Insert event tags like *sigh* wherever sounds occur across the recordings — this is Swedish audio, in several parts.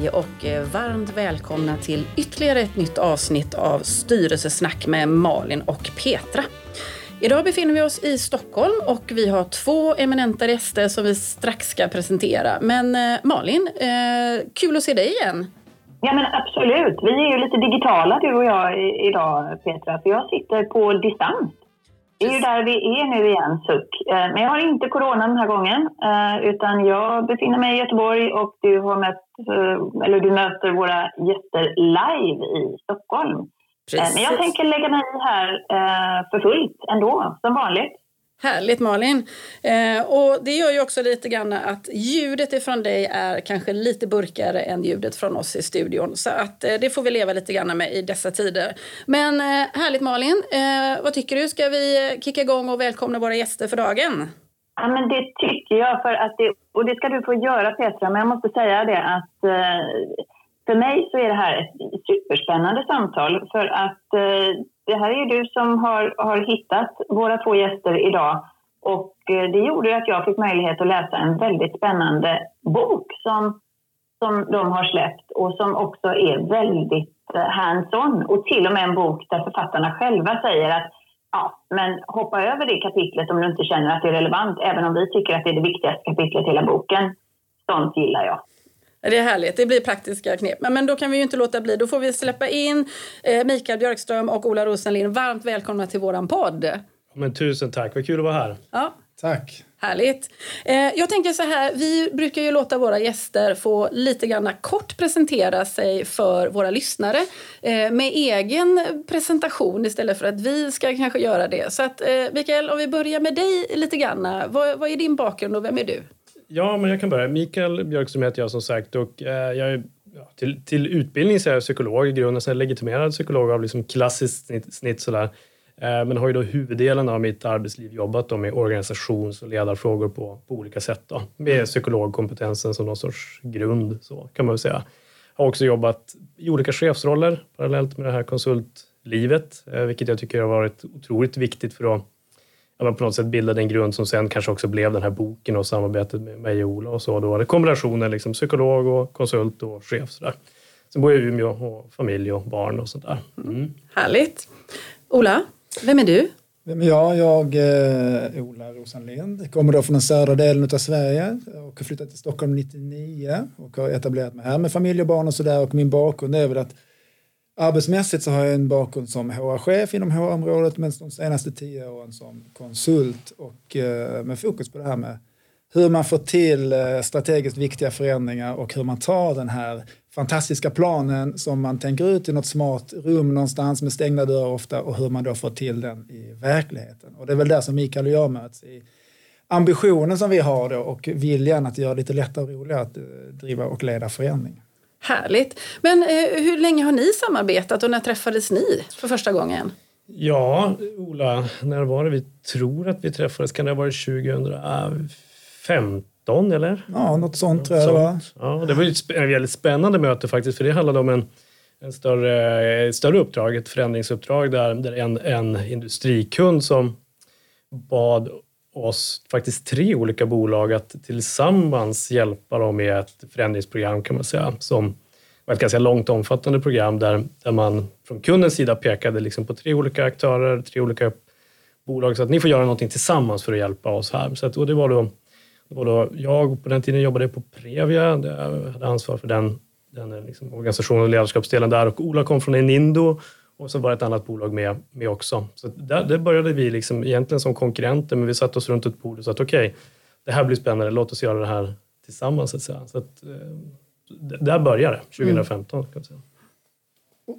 Hej och eh, varmt välkomna till ytterligare ett nytt avsnitt av Styrelsesnack med Malin och Petra. Idag befinner vi oss i Stockholm och vi har två eminenta gäster som vi strax ska presentera. Men eh, Malin, eh, kul att se dig igen. Ja men absolut. Vi är ju lite digitala du och jag idag Petra, för jag sitter på distans. Det är ju där vi är nu igen, suck. Eh, men jag har inte corona den här gången, eh, utan jag befinner mig i Göteborg och du, har mött, eh, eller du möter våra gäster live i Stockholm. Precis. Men jag tänker lägga mig här för fullt ändå, som vanligt. Härligt Malin! Eh, och det gör ju också lite grann att ljudet ifrån dig är kanske lite burkigare än ljudet från oss i studion. Så att eh, det får vi leva lite grann med i dessa tider. Men eh, härligt Malin! Eh, vad tycker du? Ska vi kicka igång och välkomna våra gäster för dagen? Ja, men det tycker jag. För att det, och det ska du få göra Petra, men jag måste säga det att eh, för mig så är det här ett superspännande samtal. För att eh, det här är du som har, har hittat våra två gäster idag. Och eh, det gjorde att jag fick möjlighet att läsa en väldigt spännande bok som, som de har släppt och som också är väldigt eh, hands-on. Och till och med en bok där författarna själva säger att ja, men hoppa över det kapitlet om du inte känner att det är relevant, även om vi tycker att det är det viktigaste kapitlet i hela boken. Sånt gillar jag. Det är härligt, det blir praktiska knep. Men, men då kan vi ju inte låta bli. Då får vi släppa in eh, Mikael Björkström och Ola Rosenlind. Varmt välkomna till våran podd. Men tusen tack, vad kul att vara här. Ja. Tack. Härligt. Eh, jag tänker så här, vi brukar ju låta våra gäster få lite grann kort presentera sig för våra lyssnare eh, med egen presentation istället för att vi ska kanske göra det. Så att eh, Mikael, om vi börjar med dig lite grann. Vad, vad är din bakgrund och vem är du? Ja, men jag kan börja. Mikael Björkström heter jag som sagt och eh, jag är ja, till, till utbildning så är jag psykolog i grunden, är legitimerad psykolog av liksom klassiskt snitt, snitt sådär. Eh, men har ju då huvuddelen av mitt arbetsliv jobbat då med organisations och ledarfrågor på, på olika sätt då, med psykologkompetensen som någon sorts grund så kan man väl säga. Har också jobbat i olika chefsroller parallellt med det här konsultlivet, eh, vilket jag tycker har varit otroligt viktigt för att ja, på något sätt bildade en grund som sen kanske också blev den här boken och samarbetet med mig och Ola och så. Då. Kombinationen liksom psykolog och konsult och chef. Sådär. Sen bor jag i Umeå och familj och barn och sånt där. Mm. Härligt. Ola, vem är du? Vem är jag? Jag är eh, Ola Rosenlind. Kommer då från den södra delen av Sverige och har flyttat till Stockholm 99 och har etablerat mig här med familj och barn och sådär. Och min bakgrund är väl att Arbetsmässigt så har jag en bakgrund som HR-chef inom HR-området men de senaste tio åren som konsult och eh, med fokus på det här med hur man får till eh, strategiskt viktiga förändringar och hur man tar den här fantastiska planen som man tänker ut i något smart rum någonstans med stängda dörrar ofta och hur man då får till den i verkligheten. Och det är väl där som Mikael och jag möts i ambitionen som vi har då och viljan att göra det lite lättare och roligare att eh, driva och leda förändring. Härligt. Men eh, hur länge har ni samarbetat och när träffades ni för första gången? Ja, Ola, när var det vi tror att vi träffades? Kan det ha varit 2015 eller? Ja, något sånt tror jag det var. Ja, det var ett väldigt spännande möte faktiskt, för det handlade om en, en större, ett större uppdrag, ett förändringsuppdrag där, där en, en industrikund som bad oss, faktiskt tre olika bolag, att tillsammans hjälpa dem med ett förändringsprogram kan man säga, som var ett ganska långt omfattande program där, där man från kundens sida pekade liksom på tre olika aktörer, tre olika bolag, så att ni får göra någonting tillsammans för att hjälpa oss här. Så att, och det var då, det var då jag på den tiden jobbade på Previa, jag hade ansvar för den, den liksom organisationen och ledarskapsdelen där och Ola kom från Enindo och så var det ett annat bolag med, med också. Så där, där började vi liksom egentligen som konkurrenter, men vi satte oss runt ett bord och sa att okej, okay, det här blir spännande, låt oss göra det här tillsammans. Så att säga. Så att, eh, där började det, 2015. Mm. Säga.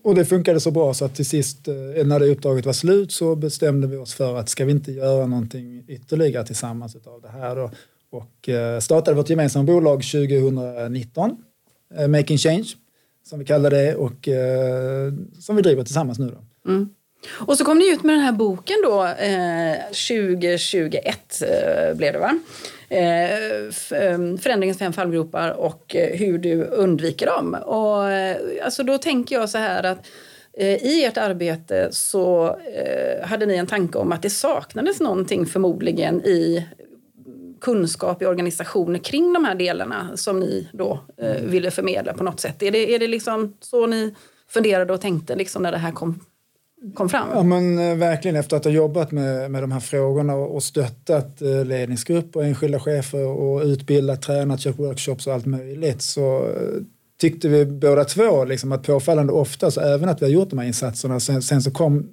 Och det funkade så bra så att till sist eh, när det uppdraget var slut så bestämde vi oss för att ska vi inte göra någonting ytterligare tillsammans av det här då? Och eh, startade vårt gemensamma bolag 2019, Making Change som vi kallar det och eh, som vi driver tillsammans nu. Då. Mm. Och så kom ni ut med den här boken då, eh, 2021 eh, blev det va? Eh, eh förändringens fem fallgropar och eh, hur du undviker dem. Och, eh, alltså då tänker jag så här att eh, i ert arbete så hade ni en tanke om att det saknades någonting förmodligen i kunskap i organisationer kring de här delarna som ni då eh, ville förmedla på något sätt? Är det, är det liksom så ni funderade och tänkte liksom när det här kom, kom fram? Ja, men eh, verkligen efter att ha jobbat med, med de här frågorna och, och stöttat eh, ledningsgrupper och enskilda chefer och utbildat, tränat, kört workshops och allt möjligt så eh, tyckte vi båda två liksom, att påfallande ofta, så även att vi har gjort de här insatserna, sen, sen så kom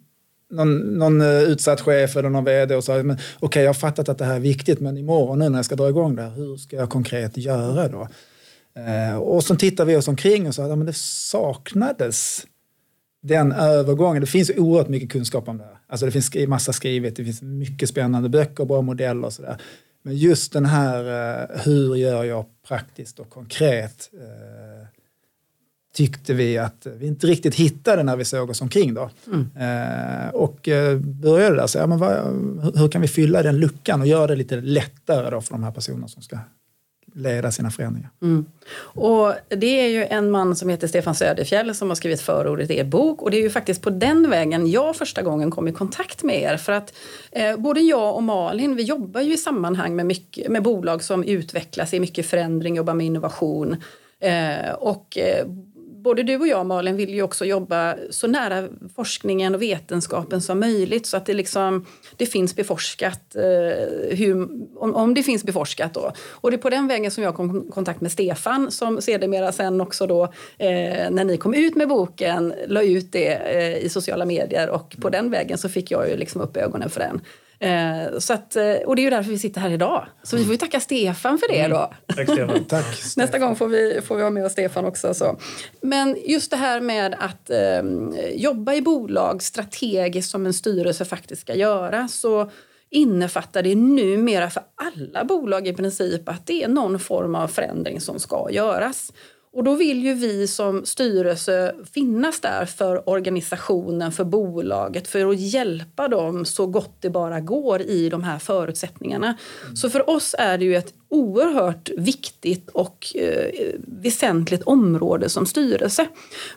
någon, någon eh, utsatt chef eller någon vd och sa okej okay, jag har fattat att det här är viktigt men imorgon nu när jag ska dra igång det här, hur ska jag konkret göra då? Eh, och så tittar vi oss omkring och sa att det saknades den övergången. Det finns oerhört mycket kunskap om det här. Alltså det finns massa skrivet, det finns mycket spännande böcker, bra modeller och sådär. Men just den här, eh, hur gör jag praktiskt och konkret? Eh, tyckte vi att vi inte riktigt hittade när vi såg oss omkring. Då. Mm. Eh, och eh, började där, så, ja, men vad, hur kan vi fylla den luckan och göra det lite lättare då för de här personerna som ska leda sina förändringar. Mm. Och det är ju en man som heter Stefan Söderfjell som har skrivit förordet i er bok och det är ju faktiskt på den vägen jag första gången kom i kontakt med er för att eh, både jag och Malin vi jobbar ju i sammanhang med, mycket, med bolag som utvecklas i mycket förändring, jobbar med innovation eh, och eh, både du och jag Malin vill ju också jobba så nära forskningen och vetenskapen som möjligt så att det, liksom, det finns beforskat, eh, hur, om, om det finns beforskat. Då. Och det är på den vägen som jag kom i kontakt med Stefan som sedermera sen också då eh, när ni kom ut med boken la ut det eh, i sociala medier och på den vägen så fick jag ju liksom upp ögonen för den. Eh, så att, eh, och det är ju därför vi sitter här idag. Så vi får ju tacka Stefan för det mm. då. Tack Stefan. *laughs* Tack, Nästa gång får vi, får vi ha med oss Stefan också. Så. Men just det här med att eh, jobba i bolag strategiskt som en styrelse faktiskt ska göra så innefattar det numera för alla bolag i princip att det är någon form av förändring som ska göras. Och då vill ju vi som styrelse finnas där för organisationen, för bolaget, för att hjälpa dem så gott det bara går i de här förutsättningarna. Mm. Så för oss är det ju ett oerhört viktigt och eh, väsentligt område som styrelse.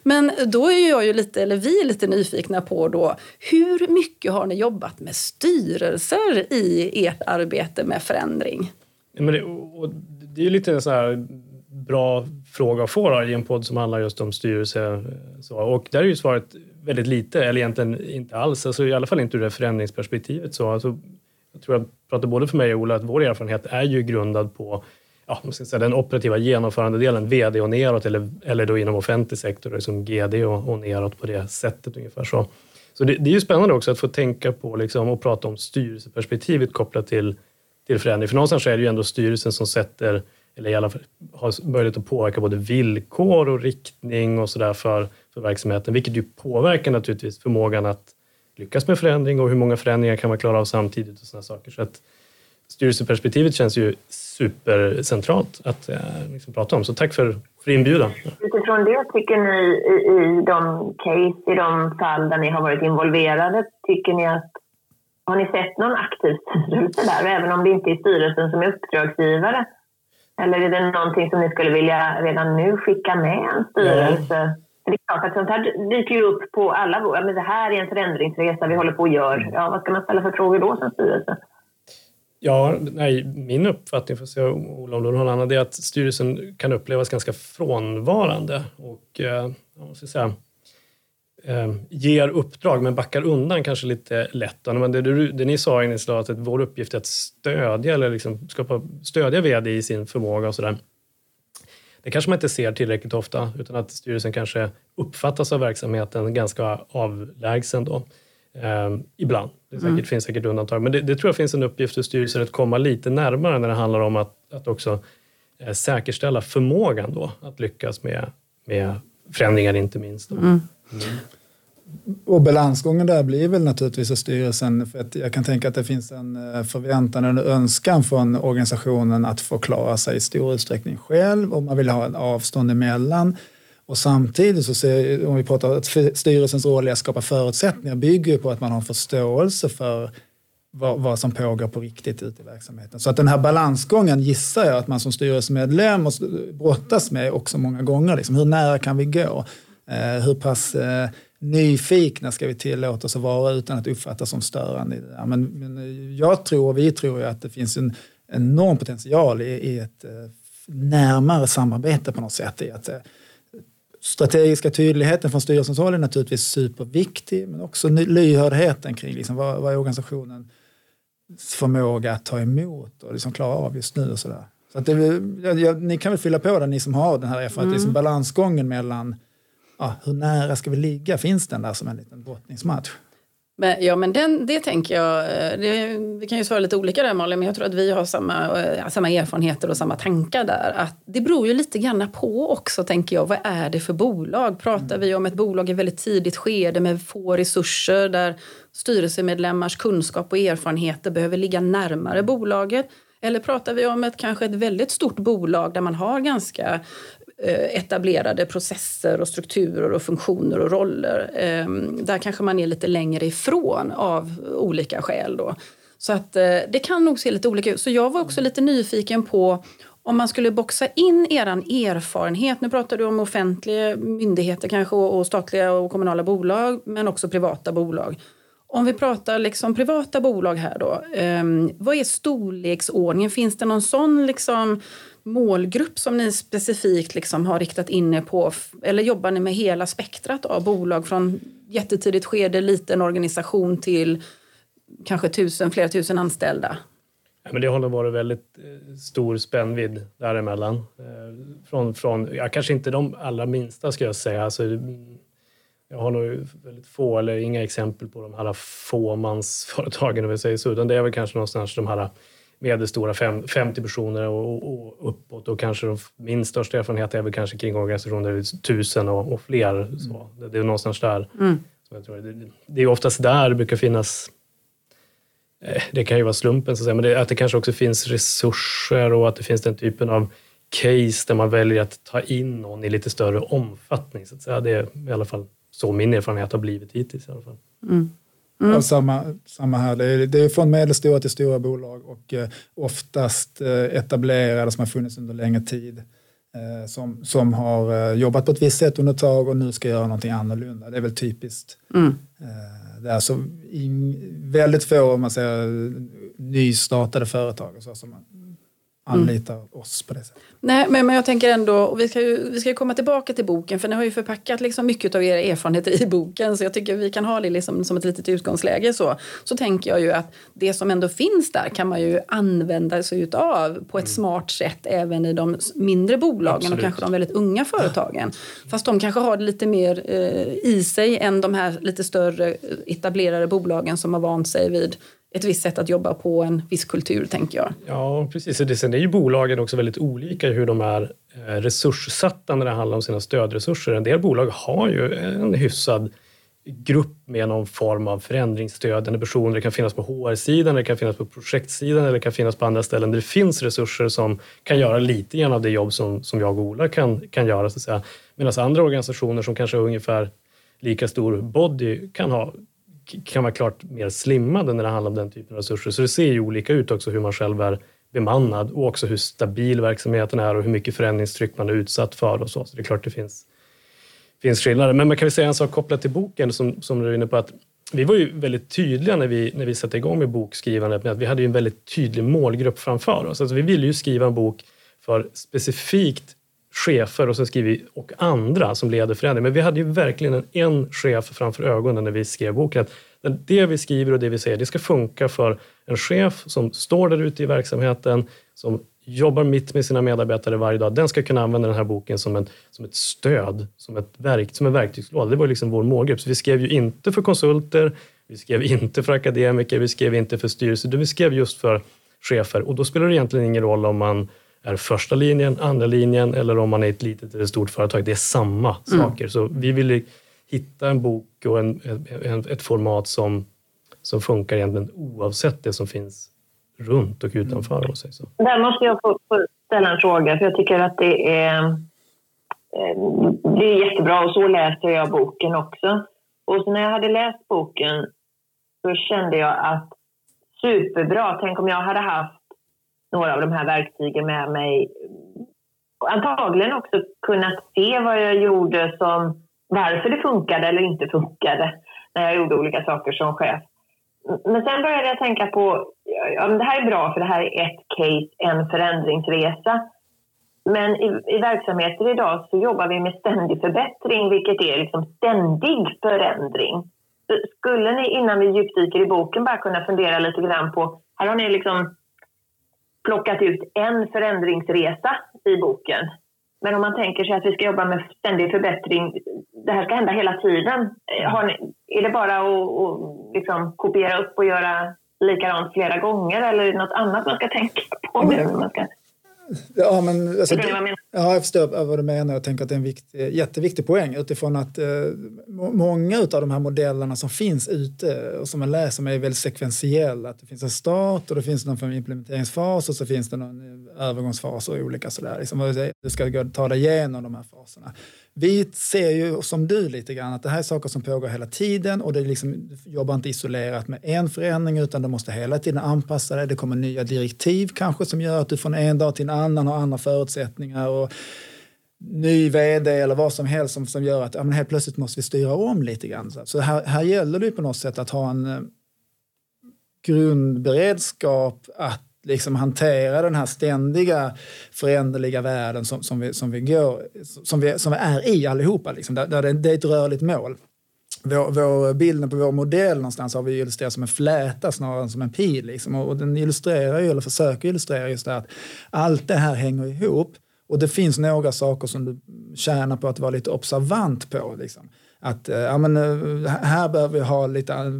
Men då är jag ju lite, eller vi är lite nyfikna på då, hur mycket har ni jobbat med styrelser i ert arbete med förändring? Men det, och det är lite så här bra fråga att få då, i en podd som handlar just om styrelse. Eh, så. Och där är ju svaret väldigt lite, eller egentligen inte alls. Alltså, I alla fall inte ur det förändringsperspektivet. Så. Alltså, jag tror jag pratar både för mig och Ola att vår erfarenhet är ju grundad på ja, man ska säga, den operativa genomförandedelen, VD och neråt eller, eller då inom offentlig sektor, liksom GD och, och neråt på det sättet ungefär. Så, så det, det är ju spännande också att få tänka på liksom, och prata om styrelseperspektivet kopplat till, till förändring. För någonstans är det ju ändå styrelsen som sätter eller i alla fall har möjlighet att påverka både villkor och riktning och sådär för, för verksamheten, vilket ju påverkar naturligtvis förmågan att lyckas med förändring och hur många förändringar kan man klara av samtidigt och sådana saker. Så att styrelseperspektivet känns ju supercentralt att eh, liksom prata om. Så tack för, för inbjudan. Utifrån det, tycker ni i, i de case, i de fall där ni har varit involverade, tycker ni att har ni sett någon aktiv styrelse där? Även om det inte är styrelsen som är uppdragsgivare, eller är det någonting som ni skulle vilja redan nu skicka med en styrelse? Mm. Det är klart att sånt här dyker ju upp på alla ja, men Det här är en förändringsresa vi håller på att göra. Ja, vad ska man ställa för frågor då som styrelse? Ja, nej, min uppfattning, för att se Ola om du har annan, det är att styrelsen kan upplevas ganska frånvarande. Och eh, jag måste säga, eh, ger uppdrag men backar undan kanske lite lätt. Men det, det, det ni sa initialt, att vår uppgift är att stödja eller liksom skapa, stödja vd i sin förmåga och sådär. Det kanske man inte ser tillräckligt ofta utan att styrelsen kanske uppfattas av verksamheten ganska avlägsen då. Eh, ibland. Det säkert, mm. finns säkert undantag. Men det, det, tror jag finns en uppgift för styrelsen att komma lite närmare när det handlar om att, att också eh, säkerställa förmågan då att lyckas med, med förändringar inte minst. Mm. Mm. Och balansgången där blir väl naturligtvis att styrelsen, för att jag kan tänka att det finns en eh, förväntan, eller önskan från organisationen att få klara sig i stor utsträckning själv och man vill ha ett avstånd emellan. Och samtidigt så ser, om vi pratar att styrelsens roll är att skapa förutsättningar bygger på att man har förståelse för vad, vad, som pågår på riktigt ute i verksamheten. Så att den här balansgången gissar jag att man som styrelsemedlem måste brottas med också många gånger. Liksom, hur nära kan vi gå? Eh, hur pass eh, nyfikna ska vi tillåta oss att vara utan att uppfattas som störande. Men, men jag tror, och vi tror ju att det finns en, enorm potential i, i ett eh, närmare samarbete på något sätt. I att, eh, strategiska tydligheten från styrelsens håll är naturligtvis superviktig, men också lyhördheten kring liksom vad, vad är organisationens förmåga att ta emot och liksom klara av just nu. Och så där. Så att det, jag, jag, ni kan väl fylla på det, ni som har den här erfarenheten, mm. liksom balansgången mellan ja, hur nära ska vi ligga? Finns den där som en liten brottningsmatch? Men, ja, men den, det tänker jag. Eh, det, vi kan ju svara lite olika där Malin, men jag tror att vi har samma, eh, samma erfarenheter och samma tankar där. Att det beror ju lite grann på också, tänker jag. Vad är det för bolag? Pratar vi om ett bolag i väldigt tidigt skede med få resurser där styrelsemedlemmars kunskap och erfarenheter behöver ligga närmare bolaget? Eller pratar vi om ett kanske ett väldigt stort bolag där man har ganska Eh, etablerade processer och strukturer och funktioner och roller. Ehm, där kanske man är lite längre ifrån av olika skäl. Då. Så att eh, det kan nog se lite olika ut. Så jag var också lite nyfiken på om man skulle boxa in er erfarenhet, nu pratar du om offentliga myndigheter kanske och statliga och kommunala bolag, men också privata bolag. Om vi pratar liksom privata bolag här då, ehm, vad är storleksordningen? Finns det någon sån liksom målgrupp som ni specifikt liksom har riktat in er på? Eller jobbar ni med hela spektrat av bolag från jättetidigt skede, liten organisation till kanske tusen, flera tusen anställda? Ja, men det har nog varit väldigt eh, stor spännvidd däremellan. Eh, från, från, ja, kanske inte de allra minsta ska jag säga. Alltså, jag har nog väldigt få eller inga exempel på de här fåmansföretagen, om vi säger så, utan det är väl kanske någonstans de här medelstora, fem, 50 personer och, och, uppåt och kanske min största erfarenhet är väl kanske kring organisationer tusen och, och fler. Så det, det är någonstans där. Mm. Som jag tror, det, det är oftast där det brukar finnas eh, det kan ju vara slumpen, så att säga, men det, att det kanske också finns resurser och att det finns den typen av case där man väljer att ta in någon i lite större omfattning. Så att säga. Det är i alla fall så min erfarenhet har blivit hittills. I alla fall. Mm. Mm. Av samma, samma här. Det är, det är från medelstora till stora bolag och eh, oftast eh, etablerade som har funnits under längre tid. Eh, som, som har eh, jobbat på ett visst sätt under ett tag och nu ska göra någonting annorlunda. Det är väl typiskt. Mm. Eh, det är alltså in, väldigt få om man säger, nystartade företag så, som man anlitar mm. oss på det sättet. Nej, men, men jag tänker ändå, och vi ska, ju, vi ska komma tillbaka till boken för ni har ju förpackat liksom mycket av era erfarenheter i boken så jag tycker vi kan ha det liksom som ett litet utgångsläge. Så, så tänker jag ju att det som ändå finns där kan man ju använda sig utav på ett mm. smart sätt även i de mindre bolagen Absolut. och kanske de väldigt unga företagen. Fast de kanske har det lite mer eh, i sig än de här lite större etablerade bolagen som har vant sig vid ett visst sätt att jobba på, en viss kultur tänker jag. Ja, precis. Sen är ju bolagen också väldigt olika i hur de är eh, resurssatta när det handlar om sina stödresurser. En del bolag har ju en hyfsad grupp med någon form av förändringsstödjande personer. Det kan finnas på HR-sidan, det kan finnas på projektsidan eller det kan finnas på andra ställen där det finns resurser som kan göra lite grann av det jobb som, som jag och Ola kan, kan göra. Så att säga. Medan andra organisationer som kanske har ungefär lika stor body kan ha kan vara klart mer slimmade när det handlar om den typen av resurser. Så det ser ju olika ut också hur man själv är bemannad och också hur stabil verksamheten är och hur mycket förändringstryck man är utsatt för och så. Så det är klart det finns, finns skillnader. Men man kan väl säga en sak kopplat till boken som, som du är inne på att vi var ju väldigt tydliga när vi, när vi satte igång med bokskrivandet med att vi hade en väldigt tydlig målgrupp framför oss. Alltså vi ville ju skriva en bok för specifikt chefer och sen skriver vi och andra som leder förändring. Men vi hade ju verkligen en, en chef framför ögonen när vi skrev boken. Att det vi skriver och det vi säger, det ska funka för en chef som står där ute i verksamheten, som jobbar mitt med sina medarbetare varje dag. Den ska kunna använda den här boken som, en, som ett stöd, som, ett verk, som en verktygslåda. Det var liksom vår målgrupp. Så vi skrev ju inte för konsulter, vi skrev inte för akademiker, vi skrev inte för styrelser, vi skrev just för chefer. Och då spelar det egentligen ingen roll om man är första linjen, andra linjen eller om man är ett litet eller stort företag. Det är samma mm. saker. Så vi ville hitta en bok och en, en, ett format som, som funkar egentligen oavsett det som finns runt och utanför. Mm. Sig så. Där måste jag få, få ställa en fråga, för jag tycker att det är, eh, det är jättebra och så läser jag boken också. Och så när jag hade läst boken så kände jag att superbra, tänk om jag hade haft några av de här verktygen med mig. Antagligen också kunnat se vad jag gjorde som varför det funkade eller inte funkade när jag gjorde olika saker som chef. men sen började jag tänka på, ja, det här är bra för det här är ett case, en förändringsresa. Men i, i verksamheter idag så jobbar vi med ständig förbättring, vilket är liksom ständig förändring. Skulle ni innan vi djupdyker i boken bara kunna fundera lite grann på, här har ni liksom plockat ut en förändringsresa i boken. Men om man tänker sig att vi ska jobba med ständig förbättring, det här ska hända hela tiden. Ni, är det bara att, att liksom kopiera upp och göra likadant flera gånger eller är det något annat man ska tänka på? Nu, man ska Ja, men, alltså, ja, jag förstår vad du menar. Jag tänker att det är en viktig, jätteviktig poäng utifrån att eh, många av de här modellerna som finns ute och som man läser med är väldigt sekventiella. Att det finns en start och det finns någon form implementeringsfas och så finns det någon övergångsfas och olika sådär. Liksom, du ska gå, ta dig igenom de här faserna. Vi ser ju som du lite grann att det här är saker som pågår hela tiden och det liksom, du jobbar inte isolerat med en förändring utan du måste hela tiden anpassa dig. Det kommer nya direktiv kanske som gör att du från en dag till en annan har andra förutsättningar. Och, ny vd eller vad som helst som, som gör att ja, men helt plötsligt måste vi styra om lite grann. Så här, här gäller det på något sätt att ha en eh, grundberedskap att liksom hantera den här ständiga föränderliga världen som, som, vi, som, vi, går, som, vi, som vi är i allihopa. Liksom, där, där det, det är ett rörligt mål. Vår, vår, bilden på vår modell någonstans har vi illustrerat som en fläta snarare än som en pil. Liksom. Och, och den illustrerar ju, eller försöker illustrera just det att allt det här hänger ihop. Och det finns några saker som du tjänar på att vara lite observant på. Liksom. Att eh, ja, men, eh, här behöver vi ha lite eh,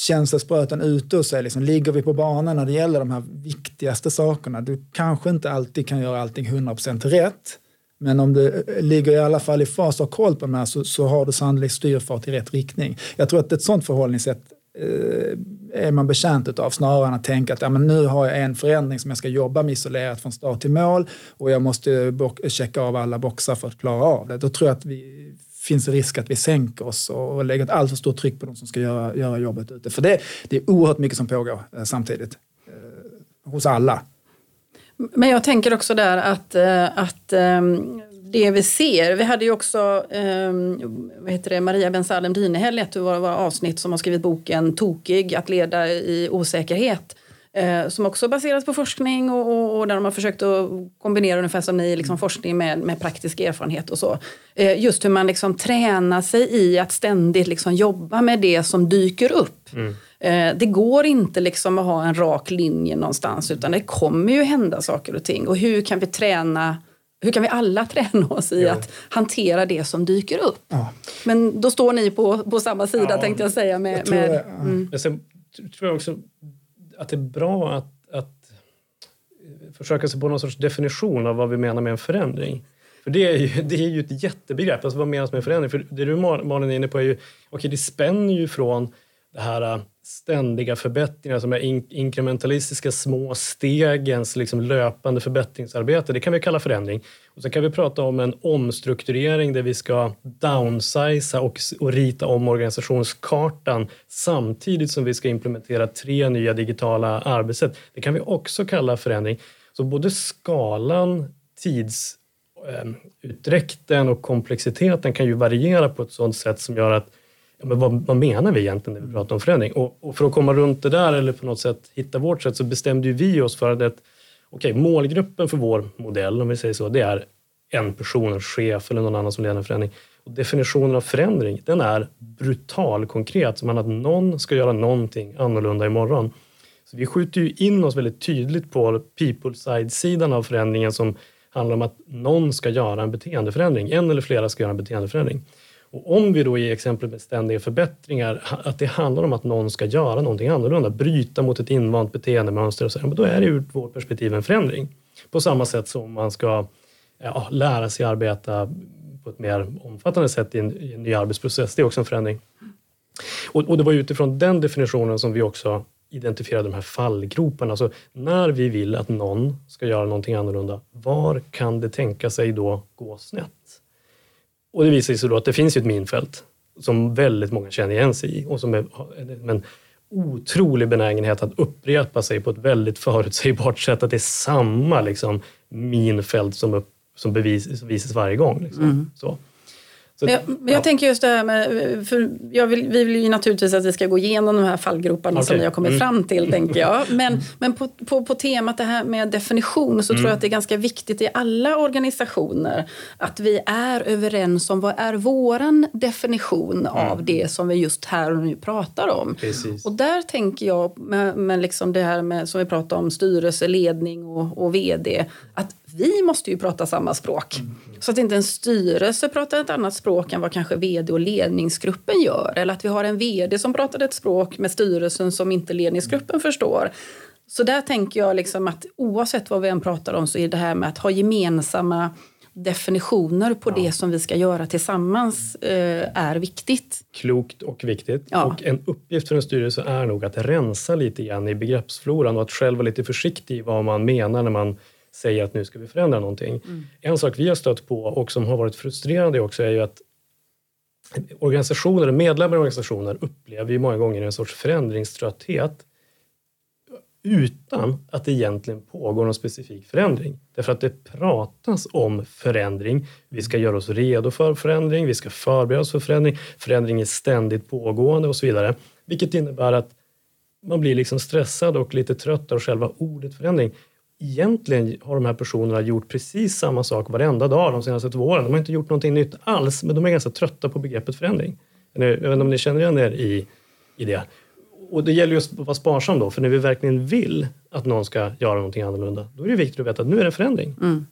känselspröten ute och sig. Liksom, ligger vi på banan när det gäller de här viktigaste sakerna? Du kanske inte alltid kan göra allting 100% rätt. Men om du ligger i alla fall i fas och har koll på de här så, så har du sannolikt styrfart i rätt riktning. Jag tror att ett sånt förhållningssätt eh, är man betjänt av snarare än att tänka att ja, men nu har jag en förändring som jag ska jobba med isolerat från start till mål och jag måste checka av alla boxar för att klara av det. Då tror jag att vi finns risk att vi sänker oss och lägger ett alltför stort tryck på de som ska göra, göra jobbet ute. För det, det är oerhört mycket som pågår eh, samtidigt eh, hos alla. Men jag tänker också där att, eh, att ehm, det vi ser, vi hade ju också ehm, vad heter det, Maria Ben Salem Dinehäll, ett av våra avsnitt som har skrivit boken Tokig, att leda i osäkerhet eh, som också baseras på forskning och, och, och, där de har försökt att kombinera ungefär som ni, liksom forskning med, med praktisk erfarenhet och så. Eh, just hur man liksom tränar sig i att ständigt liksom jobba med det som dyker upp. Mm. Eh, det går inte liksom att ha en rak linje någonstans utan det kommer ju hända saker och ting. Och hur kan vi träna hur kan vi alla *laughs* träna oss i ja. att hantera det som dyker upp? Ja. Men då står ni på, på samma sida ja, tänkte jag säga. Med, jag med, mm. Sen tror jag också att det är bra att, att försöka sig på någon sorts definition av vad vi menar med en förändring. För det är ju, det är ju ett jättebegrepp. Alltså vad menas med en förändring? För det du Malin är inne på är ju, okej okay, det spänner ju från det här äh, ständiga förbättringar som är in inkrementalistiska små stegens liksom löpande förbättringsarbete. Det kan vi kalla förändring. Och sen kan vi prata om en omstrukturering där vi ska downsiza och, och rita om organisationskartan samtidigt som vi ska implementera tre nya digitala arbetssätt. Det kan vi också kalla förändring. Så både skalan, tidsutdräkten eh, och komplexiteten kan ju variera på ett sådant sätt som gör att ja, men vad, vad, menar vi egentligen när vi pratar om förändring? Och, och, för att komma runt det där eller på något sätt hitta vårt sätt så bestämde vi oss för att okay, målgruppen för vår modell, om vi säger så, det är en person, en chef eller någon annan som leder en förändring. Och definitionen av förändring, den är brutal konkret, som att någon ska göra någonting annorlunda imorgon. Så vi skjuter ju in oss väldigt tydligt på people side-sidan av förändringen som handlar om att någon ska göra en beteendeförändring. En eller flera ska göra en beteendeförändring. Och om vi då i exemplet med ständiga förbättringar, att det handlar om att någon ska göra någonting annorlunda, bryta mot ett invant beteendemönster, och så, då är det ur vårt perspektiv en förändring. På samma sätt som man ska ja, lära sig arbeta på ett mer omfattande sätt i en, i en ny arbetsprocess, det är också en förändring. Och, och, det var utifrån den definitionen som vi också identifierade de här fallgroparna. Alltså när vi vill att någon ska göra någonting annorlunda, var kan det tänka sig då gå snett? Och det visar sig då att det finns ett minfält som väldigt många känner igen sig i och som är en otrolig benägenhet att upprepa sig på ett väldigt förutsägbart sätt. Att det är samma liksom, minfält som, upp, som, bevis, som visas varje gång. Liksom. Mm. Så. Så, men jag, men jag tänker just det här med, för jag vill, vi vill ju naturligtvis att vi ska gå igenom de här fallgroparna okay. som vi har kommit mm. fram till, *laughs* tänker jag. Men, men på, på, på temat det här med definition så mm. tror jag att det är ganska viktigt i alla organisationer att vi är överens om vad är våran definition mm. av det som vi just här och nu pratar om. Precis. Och där tänker jag, med, med liksom det här med, som vi pratar om, styrelse, ledning och, och vd, att vi måste ju prata samma språk. Mm. Så att inte en styrelse pratar ett annat språk än vad kanske vd och ledningsgruppen gör. Eller att vi har en vd som pratar ett språk med styrelsen som inte ledningsgruppen förstår. Så där tänker jag liksom att oavsett vad vi än pratar om så är det här med att ha gemensamma definitioner på ja. det som vi ska göra tillsammans eh, är viktigt. Klokt och viktigt. Ja. Och en uppgift för en styrelse är nog att rensa lite grann i begreppsfloran och att själv vara lite försiktig i vad man menar när man säger att nu ska vi förändra någonting. Mm. En sak vi har stött på och som har varit frustrerande också är ju att organisationer, medlemmar i organisationer upplever ju många gånger en sorts förändringströtthet utan att det egentligen pågår någon specifik förändring. Därför att det pratas om förändring. Vi ska göra oss redo för förändring, vi ska förbereda oss för förändring. Förändring är ständigt pågående och så vidare. Vilket innebär att man blir liksom stressad och lite trött av själva ordet förändring egentligen har de här personerna gjort precis samma sak varenda dag de senaste två åren. De har inte gjort någonting nytt alls, men de är ganska trötta på begreppet förändring. Jag vet inte om ni känner igen er i, i det. Och det gäller just att vara sparsam då, för när vi verkligen vill att någon ska göra någonting annorlunda, då är det viktigt att veta att nu är det förändring. Mm.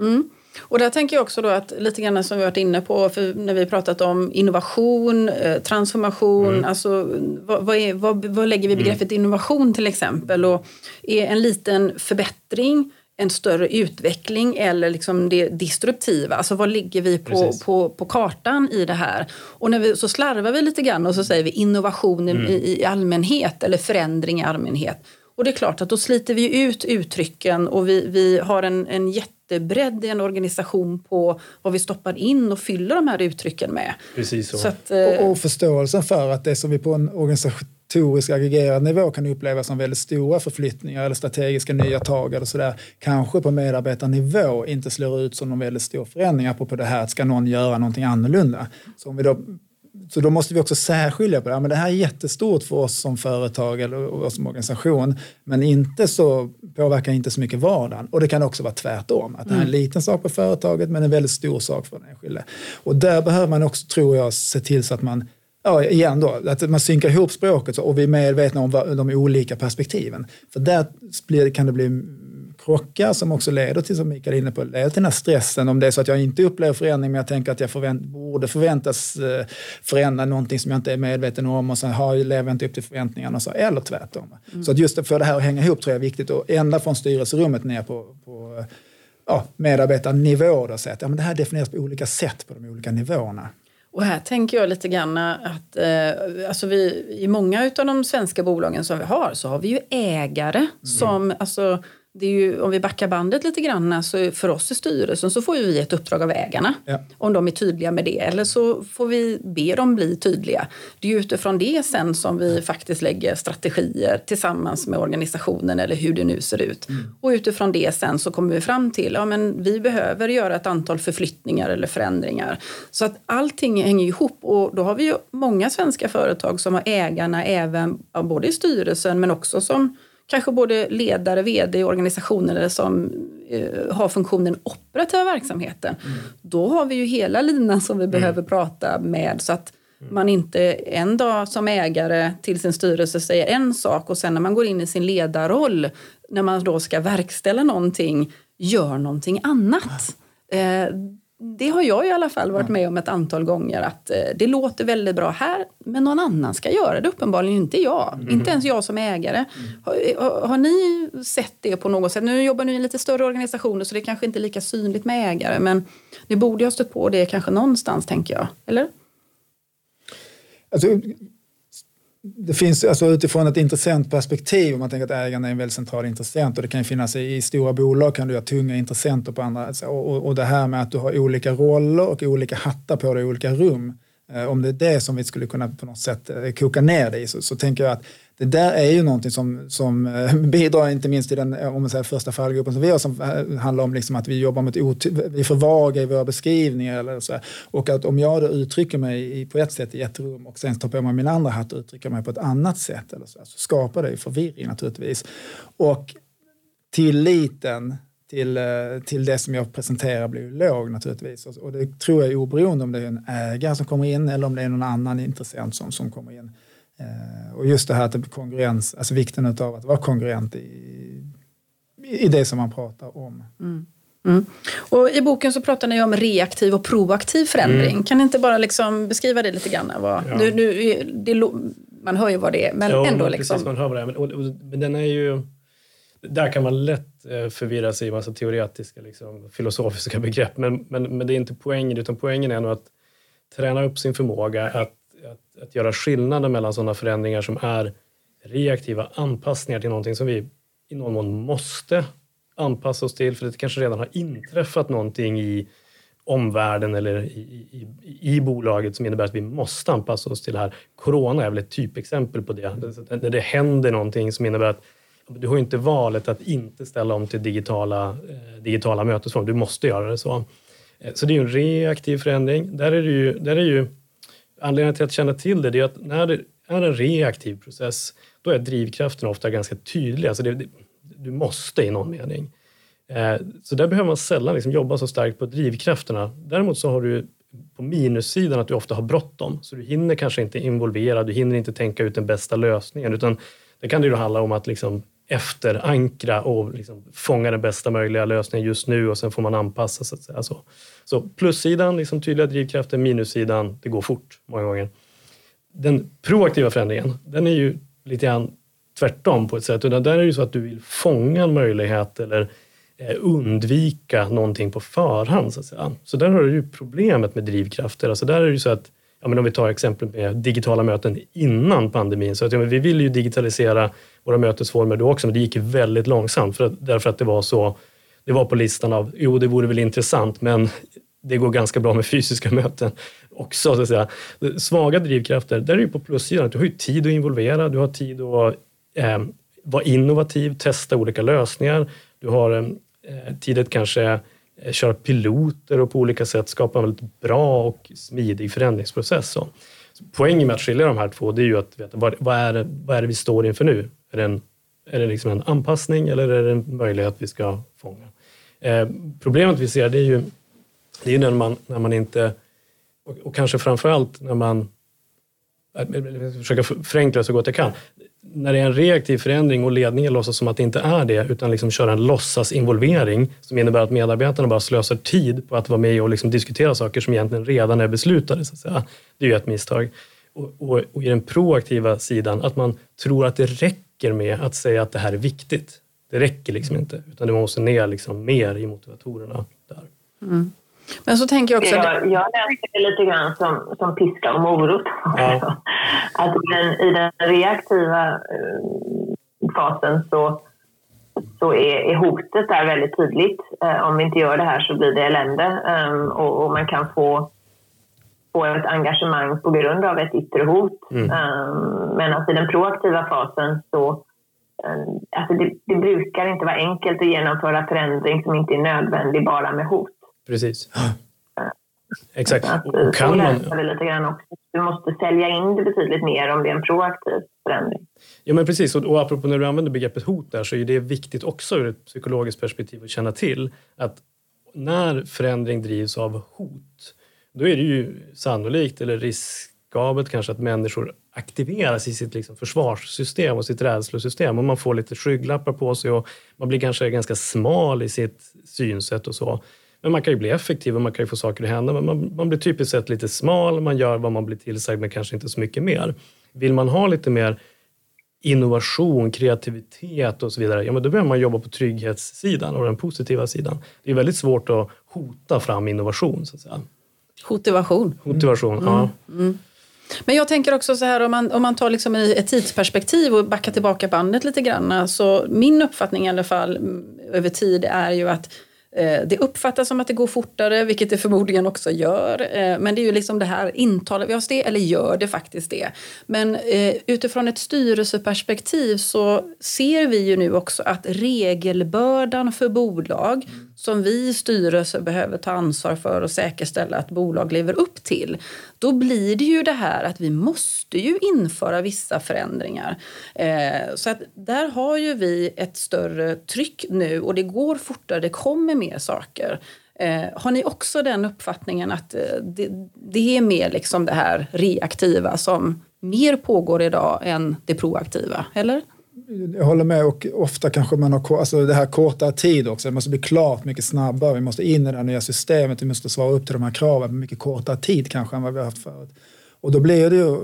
Mm. Och där tänker jag också då att lite grann som vi varit inne på för när vi pratat om innovation, eh, transformation, mm. alltså vad, vad, är, vad, vad, lägger vi begreppet mm. innovation till exempel? Och är en liten förbättring en större utveckling eller liksom det disruptiva. Alltså vad ligger vi på, på, på kartan i det här? Och när vi, så slarvar vi lite grann och så säger vi innovation mm. i, i allmänhet eller förändring i allmänhet. Och det är klart att då sliter vi ut uttrycken och vi, vi har en, en jättebredd i en organisation på vad vi stoppar in och fyller de här uttrycken med. Precis så. så att, eh... och, och förståelsen för att det som vi på en organisatorisk aggregerad nivå kan uppleva som väldigt stora förflyttningar eller strategiska nya tag eller sådär, kanske på medarbetarnivå inte slår ut som någon väldigt stor förändring, apropå det här att ska någon göra någonting annorlunda. Så om vi då så då måste vi också särskilja på det. Men det här är jättestort för oss som företag eller som organisation. Men inte så, påverkar inte så mycket vardagen. Och det kan också vara tvärtom. Att det här är en mm. liten sak på företaget men en väldigt stor sak för den enskilde. Och där behöver man också, tror jag, se till så att man Ja, igen då, att man synkar ihop språket och vi är medvetna om de olika perspektiven. För där kan det bli krockar som också leder till, som Mikael är inne på, leder till den här stressen. Om det är så att jag inte upplever förändring men jag tänker att jag förvänt, borde förväntas eh, förändra någonting som jag inte är medveten om och sen har, lever jag inte upp till förväntningarna. Så, eller tvärtom. Mm. Så att just för det här att hänga ihop tror jag är viktigt och ända från styrelserummet ner på, på ja, medarbetarnivå då, så att ja, men det här definieras på olika sätt på de olika nivåerna. Och här tänker jag lite grann att eh, alltså vi, i många av de svenska bolagen som vi har så har vi ju ägare mm. som alltså, ju, om vi backar bandet lite grann, så för oss i styrelsen så får vi ett uppdrag av ägarna. Ja. Om de är tydliga med det. Eller så får vi be dem bli tydliga. Det är utifrån det sen som vi faktiskt lägger strategier tillsammans med organisationen eller hur det nu ser ut. Mm. Och utifrån det sen så kommer vi fram till att ja, vi behöver göra ett antal förflyttningar eller förändringar. Så att allting hänger ihop och då har vi ju många svenska företag som har ägarna även både i styrelsen men också som kanske både ledare, vd i organisationer som eh, har funktionen operativa verksamheten. Mm. Då har vi ju hela linan som vi mm. behöver prata med så att mm. man inte en dag som ägare till sin styrelse säger en sak och sen när man går in i sin ledarroll när man då ska verkställa någonting gör någonting annat. Eh, det har jag i alla fall varit med om ett antal gånger att eh, det låter väldigt bra här men någon annan ska göra det uppenbarligen inte jag. Mm. Inte ens jag som ägare. Mm. Har, har, ni sett det på något sätt? Nu jobbar ni i lite större organisationer så det kanske inte är lika synligt med ägare men ni borde ha stött på det kanske någonstans tänker jag. Eller? Alltså, det finns alltså utifrån ett intressentperspektiv, om man tänker att ägarna är en väldigt central intressent och det kan ju finnas i, i stora bolag kan du ha tunga intressenter på andra alltså, och, och, och det här med att du har olika roller och olika hattar på dig i olika rum Eh, om det är det som vi skulle kunna på något sätt eh, koka ner det i så, så tänker jag att det där är ju någonting som, som eh, *laughs* bidrar inte minst till den eh, om man säger, första fallgruppen som vi har som eh, handlar om liksom att vi jobbar med ett vi är för vaga i våra beskrivningar. Eller så. Och att om jag då uttrycker mig på ett sätt i ett rum och sen tar på mig min andra hatt och uttrycker mig på ett annat sätt eller så, så skapar det ju förvirring naturligtvis. Och tilliten till, till det som jag presenterar blir låg naturligtvis. Och det tror jag är oberoende om det är en ägare som kommer in eller om det är någon annan intressent som, som kommer in. Eh, och just det här att det konkurrens, alltså vikten av att vara konkurrent i, i det som man pratar om. Mm. Mm. Och I boken så pratar ni om reaktiv och proaktiv förändring. Mm. Kan ni inte bara liksom beskriva det lite grann? Vad, ja. du, du, det, man hör ju vad det är, men jo, ändå. Men liksom. Precis, man hör vad det är. Men, och, och, men den är ju där kan man lätt eh, förvirra sig i massa teoretiska, liksom, filosofiska begrepp. Men, men, men det är inte poängen, utan poängen är nog att träna upp sin förmåga att, att, att göra skillnaden mellan sådana förändringar som är reaktiva anpassningar till någonting som vi i någon mån måste anpassa oss till, för det kanske redan har inträffat någonting i omvärlden eller i, i, i, bolaget som innebär att vi måste anpassa oss till det här. Corona är väl ett typexempel på det. När det händer någonting som innebär att du har inte valet att inte ställa om till digitala, eh, digitala mötesformer. Du måste göra det så. Eh, så det är ju en reaktiv förändring. Där är det ju, där är ju, anledningen till att känna till det, det är att när det är en reaktiv process, då är drivkrafterna ofta ganska tydliga. Alltså det, det, du måste i någon mening. Eh, så där behöver man sällan liksom jobba så starkt på drivkrafterna. Däremot så har du på minussidan att du ofta har bråttom, så du hinner kanske inte involvera, du hinner inte tänka ut den bästa lösningen, utan det kan det ju handla om att liksom efterankra och liksom fånga den bästa möjliga lösningen just nu och sen får man anpassa. Så, att säga. Så, så plussidan, liksom tydliga drivkrafter, minussidan, det går fort många gånger. Den proaktiva förändringen, den är ju lite grann tvärtom på ett sätt. Utan där är det ju så att du vill fånga en möjlighet eller eh, undvika någonting på förhand. Så, att säga. så där har du ju problemet med drivkrafter. Alltså där är det ju så att ja, men om vi tar exemplet med digitala möten innan pandemin. Så att, ja, vi ville ju digitalisera våra mötesformer då också, men det gick väldigt långsamt för att, därför att det var så det var på listan av, jo det vore väl intressant, men det går ganska bra med fysiska möten också. Så att säga. Svaga drivkrafter, där är det på plussidan, du har ju tid att involvera, du har tid att eh, vara innovativ, testa olika lösningar, du har eh, eh tid att kanske Eh, Eh, köra piloter och på olika sätt skapa en väldigt bra och smidig förändringsprocess. Så. Poängen med att skilja de här två det är ju att veta vad, vad, är det, vad är det vi står inför nu? Är det en, är det liksom en anpassning eller är det en möjlighet vi ska fånga? Eh, problemet vi ser det är ju, det är när, man, när man inte, och, och kanske framförallt när man jag försöka förenkla så gott jag kan när det är en reaktiv förändring och ledningen låtsas som att det inte är det utan liksom kör en låtsasinvolvering som innebär att medarbetarna bara slösar tid på att vara med och liksom diskutera saker som egentligen redan är beslutade. Så att säga. Det är ju ett misstag. Och, och, och, i den proaktiva sidan, att man tror att det räcker med att säga att det här är viktigt. Det räcker liksom inte, utan det måste ner liksom mer i motivatorerna där. Mm. Men så tänker jag också... Jag, jag läser det lite grann som, som piska och morot. Ja. *laughs* Att den, i den reaktiva eh, fasen så, så är, är, hotet där väldigt tydligt. Eh, om vi inte gör det här så blir det elände um, och, och, man kan få, få ett engagemang på grund av ett yttre hot. Mm. Um, men alltså i den proaktiva fasen så um, alltså det, det brukar inte vara enkelt att genomföra förändring som inte är nödvändig bara med hot. Precis. *gasps* Exakt. och kan man... lite grann också. Du måste sälja in det betydligt mer om det är en proaktiv förändring. Ja, men precis. Och, och apropå när du använder begreppet hot där så är det viktigt också ur ett psykologiskt perspektiv att känna till att när förändring drivs av hot, då är det ju sannolikt eller riskabelt kanske att människor aktiveras i sitt liksom försvarssystem och sitt rädslosystem och man får lite skygglappar på sig och man blir kanske ganska smal i sitt synsätt och så. Men man kan ju bli effektiv och man kan ju få saker att hända. Men man, man blir typiskt sett lite smal, man gör vad man blir tillsagd men kanske inte så mycket mer. Vill man ha lite mer innovation, kreativitet och så vidare, ja, men då behöver man jobba på trygghetssidan och den positiva sidan. Det är väldigt svårt att hota fram innovation. Så att säga. Motivation. Motivation, mm. ja. Mm. Men jag tänker också så här om man, om man tar liksom ett tidsperspektiv och backar tillbaka bandet lite grann. Så min uppfattning i alla fall mm, över tid är ju att Eh, det uppfattas som att det går fortare, vilket det förmodligen också gör. Eh, men det är ju liksom det här, intalar vi oss det eller gör det faktiskt det? Men eh, utifrån ett styrelseperspektiv så ser vi ju nu också att regelbördan för bolag som vi styrelser behöver ta ansvar för och säkerställa att bolag lever upp till. Då blir det ju det här att vi måste ju införa vissa förändringar. Eh, så att där har ju vi ett större tryck nu och det går fortare, det kommer mer saker. Eh, har ni också den uppfattningen att eh, det, det, är mer liksom det här reaktiva som mer pågår idag än det proaktiva, eller? Jag håller med och ofta kanske man har alltså det här korta tid också. Det måste bli klart mycket snabbare. Vi måste in i det här nya systemet. Vi måste svara upp till de här kraven på mycket kortare tid kanske än vad vi har haft förut. Och då blir det ju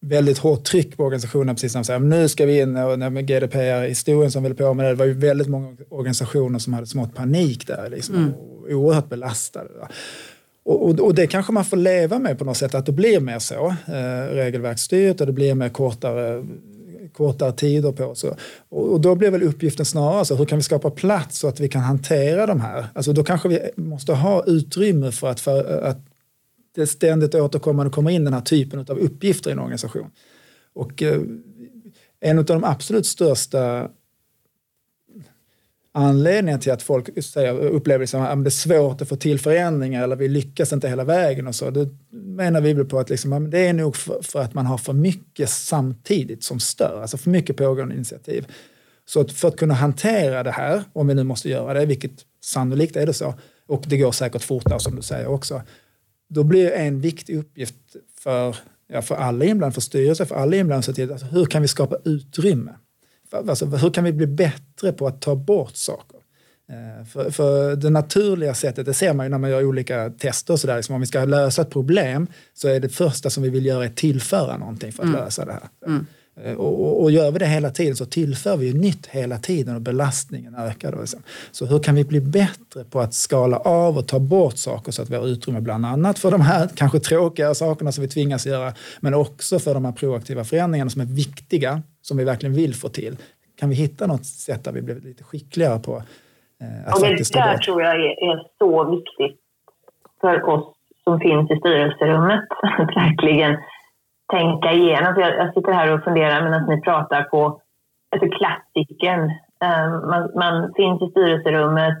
väldigt hårt tryck på organisationen precis som säger nu ska vi in och med GDPR-historien som vi höll på med det var ju väldigt många organisationer som hade smått panik där liksom, mm. och oerhört belastade. Och, och, och, det kanske man får leva med på något sätt att det blir mer så eh, regelverksstyrt och det blir mer kortare kortare tider på. oss. Och, och då blir väl uppgiften snarare så hur kan vi skapa plats så att vi kan hantera de här? Alltså då kanske vi måste ha utrymme för att, för, att det ständigt återkommande kommer in den här typen av uppgifter i en organisation. Och eh, en av de absolut största Anledningen till att folk säger, upplever liksom, att det är svårt att få till förändringar eller vi lyckas inte hela vägen och så. Det menar vi väl på att liksom, det är nog för, för, att man har för mycket samtidigt som stör, alltså för mycket pågående initiativ. Så att för att kunna hantera det här, om vi nu måste göra det, vilket sannolikt är det så, och det går säkert fortare som du säger också, då blir en viktig uppgift för, ja, för alla inblandade, för styrelsen, för alla inblandade, alltså, hur kan vi skapa utrymme? Alltså, hur kan vi bli bättre på att ta bort saker? Eh, för, för, det naturliga sättet, det ser man ju när man gör olika tester och sådär, liksom om vi ska lösa ett problem så är det första som vi vill göra att tillföra någonting för att mm. lösa det här. Mm. Eh, och, och, gör vi det hela tiden så tillför vi ju nytt hela tiden och belastningen ökar. Då liksom. Så hur kan vi bli bättre på att skala av och ta bort saker så att vi har utrymme bland annat för de här kanske tråkiga sakerna som vi tvingas göra men också för de här proaktiva förändringarna som är viktiga, som vi verkligen vill få till. Kan vi hitta något sätt där vi blir lite skickligare på eh, att ja, faktiskt Det där tror jag är, är så viktigt för oss som finns i styrelserummet. *laughs* verkligen tänka igenom. För jag, jag sitter här och funderar medan ni pratar på alltså klassikern. Eh, man, man, finns i styrelserummet,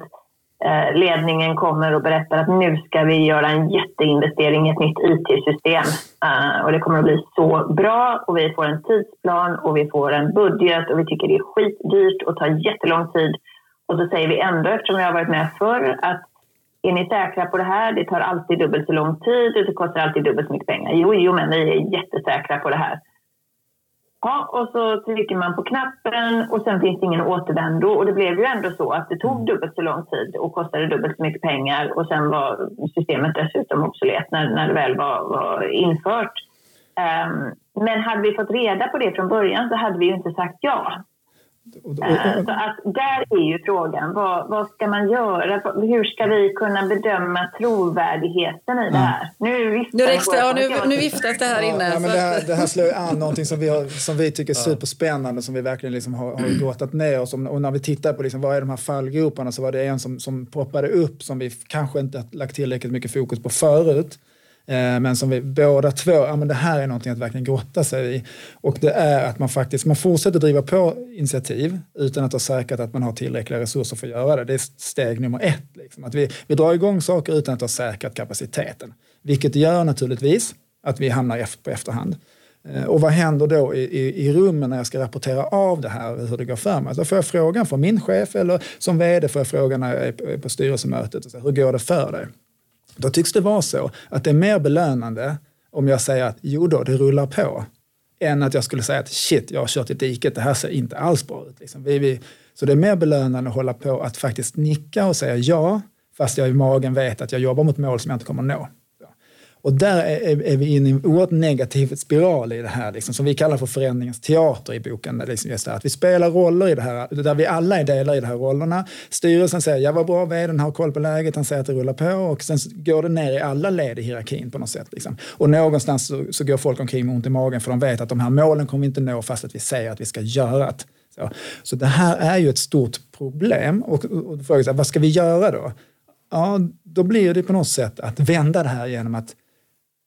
eh, ledningen kommer och berättar att nu ska vi göra en jätteinvestering i ett nytt IT-system. Eh, och det kommer att bli så bra och vi får en tidsplan och vi får en budget och vi tycker det är skitdyrt och tar jättelång tid. Och så säger vi ändå, eftersom jag har varit med förr, att är ni säkra på det här? Det tar alltid dubbelt så lång tid och det kostar alltid dubbelt så mycket pengar. Jo, jo, men vi är jättesäkra på det här. Ja, och så trycker man på knappen och sen finns det ingen återvändo. Och det blev ju ändå så att det tog dubbelt så lång tid och kostade dubbelt så mycket pengar och sen var systemet dessutom obsolet när, när det väl var, var infört. Um, men hade vi fått reda på det från början så hade vi ju inte sagt ja. Så att där är ju frågan, vad, vad ska man göra? Hur ska vi kunna bedöma trovärdigheten i det här? Nu viftar, nu, riksdag, ja, nu, nu viftas det här inne. Ja, men det, här, det här slår an någonting som vi, har, som vi tycker är superspännande, som vi verkligen liksom har, har grottat ner oss. Och när vi tittar på liksom, vad är de här fallgroparna så var det en som, som poppade upp som vi kanske inte lagt tillräckligt mycket fokus på förut. Eh, men som vi båda två, ja men det här är någonting att verkligen grotta sig i. Och det är att man faktiskt, man fortsätter driva på initiativ utan att ha säkrat att man har tillräckliga resurser för att göra det. Det är steg nummer ett. Liksom. Att vi, vi drar igång saker utan att ha säkrat kapaciteten. Vilket gör naturligtvis att vi hamnar efter, på efterhand. Eh, och vad händer då i, i, i, rummen när jag ska rapportera av det här, hur det går för mig? Då får jag frågan från min chef eller som vd får jag frågan när jag är på, på styrelsemötet. hur går det för dig? Då tycks det vara så att det är mer belönande om jag säger att jo då, det rullar på, än att jag skulle säga att shit, jag har kört i diket, det här ser inte alls bra ut. Liksom. Vi, vi, så det är mer belönande att hålla på att faktiskt nicka och säga ja, fast jag i magen vet att jag jobbar mot mål som jag inte kommer nå. Och där är, är, vi inne i en oerhört negativ spiral i det här, liksom, som vi kallar för förändringens teater i boken. Liksom just där, att vi spelar roller i det här, där vi alla är delar i de här rollerna. Styrelsen säger, ja vad bra, vdn har koll på läget, han säger att det rullar på och sen går det ner i alla led i hierarkin på något sätt. Liksom. Och någonstans så, så går folk omkring med ont i magen för de vet att de här målen kommer vi inte nå fast att vi säger att vi ska göra det Så, så det här är ju ett stort problem. Och, och, och frågan är, vad ska vi göra då? Ja, då blir det på något sätt att vända det här genom att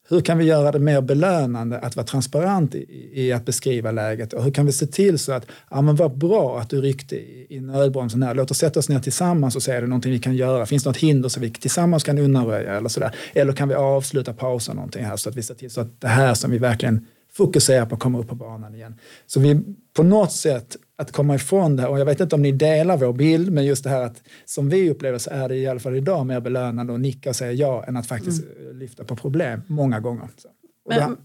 hur kan vi göra det mer belönande att vara transparent i, i att beskriva läget? Och hur kan vi se till så att, ja men vad bra att du ryckte i, i nödbromsen här, låt oss sätta oss ner tillsammans och se är det någonting vi kan göra, finns det något hinder som vi tillsammans kan undanröja eller sådär, eller kan vi avsluta, pausa någonting här så att vi ser till så att det här som vi verkligen fokuserar på kommer upp på banan igen. Så vi på något sätt att komma ifrån det och jag vet inte om ni delar vår bild, men just det här att som vi upplever så är det i alla fall idag mer belönande att nicka och säga ja än att faktiskt mm. lyfta på problem många gånger. Så. Men,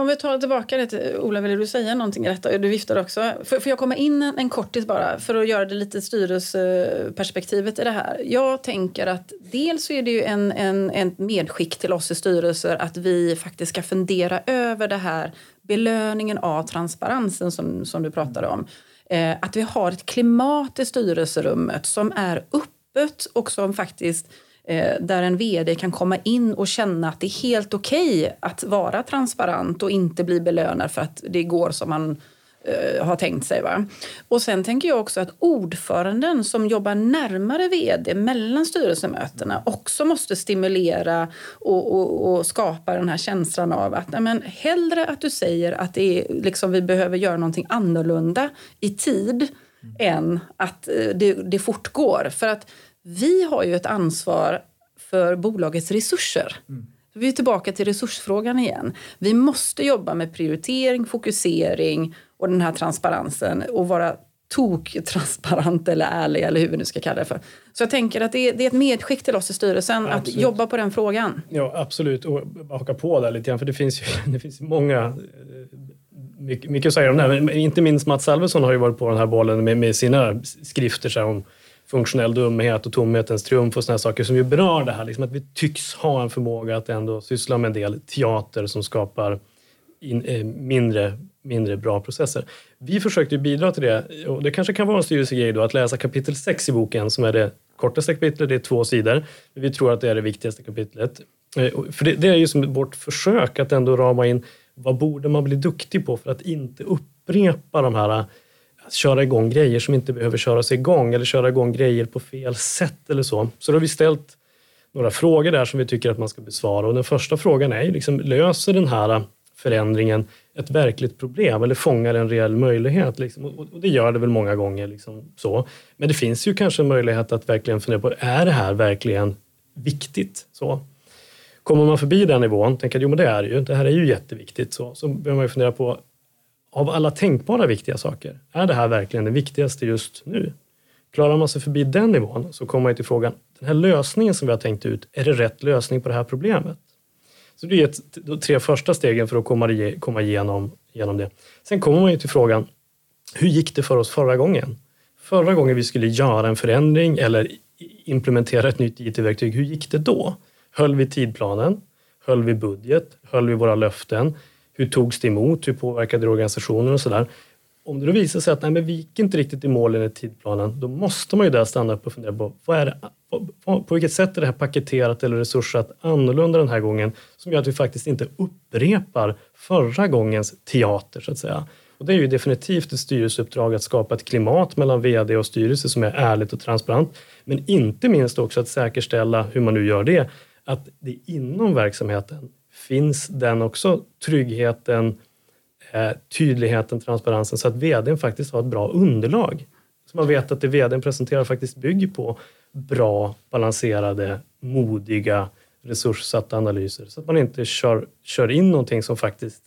om vi tar tillbaka det till Ola, vill du säga någonting i detta? Du viftar också. Får, får jag komma in en, en kortis bara för att göra det lite styrelseperspektivet i det här? Jag tänker att dels så är det ju en, en, en medskick till oss i styrelser att vi faktiskt ska fundera över det här belöningen av transparensen som, som du pratade om. Eh, att vi har ett klimat i styrelserummet som är öppet och som faktiskt eh, där en vd kan komma in och känna att det är helt okej okay att vara transparent och inte bli belönad för att det går som man eh, har tänkt sig. Va? Och sen tänker jag också att ordföranden som jobbar närmare vd mellan styrelsemötena också måste stimulera och, och, och skapa den här känslan av att nej men, hellre att du säger att det är, liksom, vi behöver göra någonting annorlunda i tid än att eh, det, det fortgår. För att vi har ju ett ansvar för bolagets resurser. Mm. Vi är tillbaka till resursfrågan igen. Vi måste jobba med prioritering, fokusering och den här transparensen och vara tok-transparent eller ärlig eller hur vi nu ska kalla det för. Så jag tänker att det är, det är ett medskick till oss i styrelsen ja, att jobba på den frågan. Ja, absolut. Och haka på där lite grann, för det finns ju *laughs* det finns många eh, mycket, mycket att säga om det här. Men inte minst Mats Alvesson har ju varit på den här bollen med, med sina skrifter så här, om funktionell dumhet och tomhetens triumf och sådana saker som ju berör det här. Liksom att vi tycks ha en förmåga att ändå syssla med en del teater som skapar in, eh, mindre, mindre bra processer. Vi försökte bidra till det och det kanske kan vara en styrelsegrej då att läsa kapitel 6 i boken som är det kortaste kapitlet, det är två sidor. Vi tror att det är det viktigaste kapitlet. Eh, för det, det är ju som vårt försök att ändå rama in vad borde man bli duktig på för att inte upprepa de här att köra igång grejer som inte behöver köras igång eller köra igång grejer på fel sätt eller så. Så då har vi ställt några frågor där som vi tycker att man ska besvara och den första frågan är liksom, löser den här förändringen ett verkligt problem eller fångar en reell möjlighet? Liksom? Och det gör det väl många gånger. Liksom, så. Men det finns ju kanske en möjlighet att verkligen fundera på, är det här verkligen viktigt? Så. Kommer man förbi den nivån, tänker att jo men det är det ju, det här är ju jätteviktigt, så, så behöver man ju fundera på, av alla tänkbara viktiga saker, är det här verkligen det viktigaste just nu? Klarar man sig förbi den nivån så kommer man till frågan, den här lösningen som vi har tänkt ut, är det rätt lösning på det här problemet? Så det är ett, de tre första stegen för att komma, komma igenom, igenom det. Sen kommer man ju till frågan, hur gick det för oss förra gången? Förra gången vi skulle göra en förändring eller implementera ett nytt IT-verktyg, hur gick det då? Höll vi tidplanen? Höll vi budget? Höll vi våra löften? Hur togs det emot? Hur påverkade det organisationen och sådär? Om det då visar sig att nej, men vi gick inte riktigt i mål enligt tidplanen, då måste man ju där stanna upp och fundera på vad är det, på, på vilket sätt är det här paketerat eller resursat annorlunda den här gången som gör att vi faktiskt inte upprepar förra gångens teater så att säga. Och det är ju definitivt ett styrelseuppdrag att skapa ett klimat mellan VD och styrelse som är ärligt och transparent. Men inte minst också att säkerställa, hur man nu gör det, att det inom verksamheten finns den också tryggheten, eh, tydligheten, transparensen så att vdn faktiskt har ett bra underlag. Så man vet att det vdn presenterar faktiskt bygger på bra, balanserade, modiga, resurssatta analyser så att man inte kör, kör in någonting som faktiskt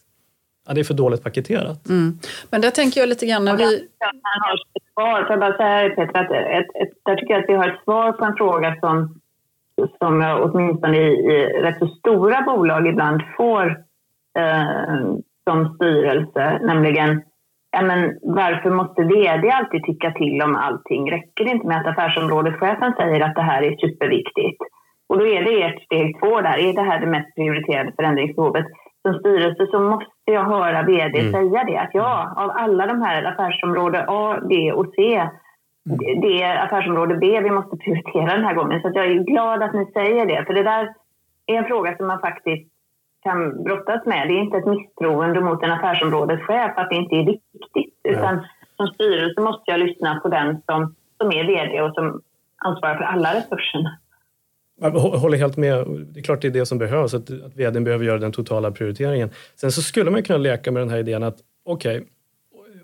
ja, det är för dåligt paketerat. Mm. Men där tänker jag lite grann när vi... Han har ett svar. Får jag bara säga Petra, att ett, ett, där tycker jag att vi har ett svar på en fråga som som jag åtminstone i, i rätt så stora bolag ibland får eh, som styrelse, nämligen ja, men varför måste vd alltid tycka till om allting? Räcker det inte med att affärsområdeschefen säger att det här är superviktigt? Och då är det ert steg två där, är det här det mest prioriterade förändringsbehovet? Som styrelse så måste jag höra vd mm. säga det, att ja, av alla de här affärsområden A, B och C det är affärsområde B vi måste prioritera den här gången. Så jag är glad att ni säger det, för det där är en fråga som man faktiskt kan brottas med. Det är inte ett misstroende mot en affärsområdeschef att det inte är viktigt, utan som styrelse måste jag lyssna på den som, som är vd och som ansvarar för alla resurserna. Jag håller helt med. Det är klart det är det som behövs, att, att vdn behöver göra den totala prioriteringen. Sen så skulle man kunna leka med den här idén att okej, okay,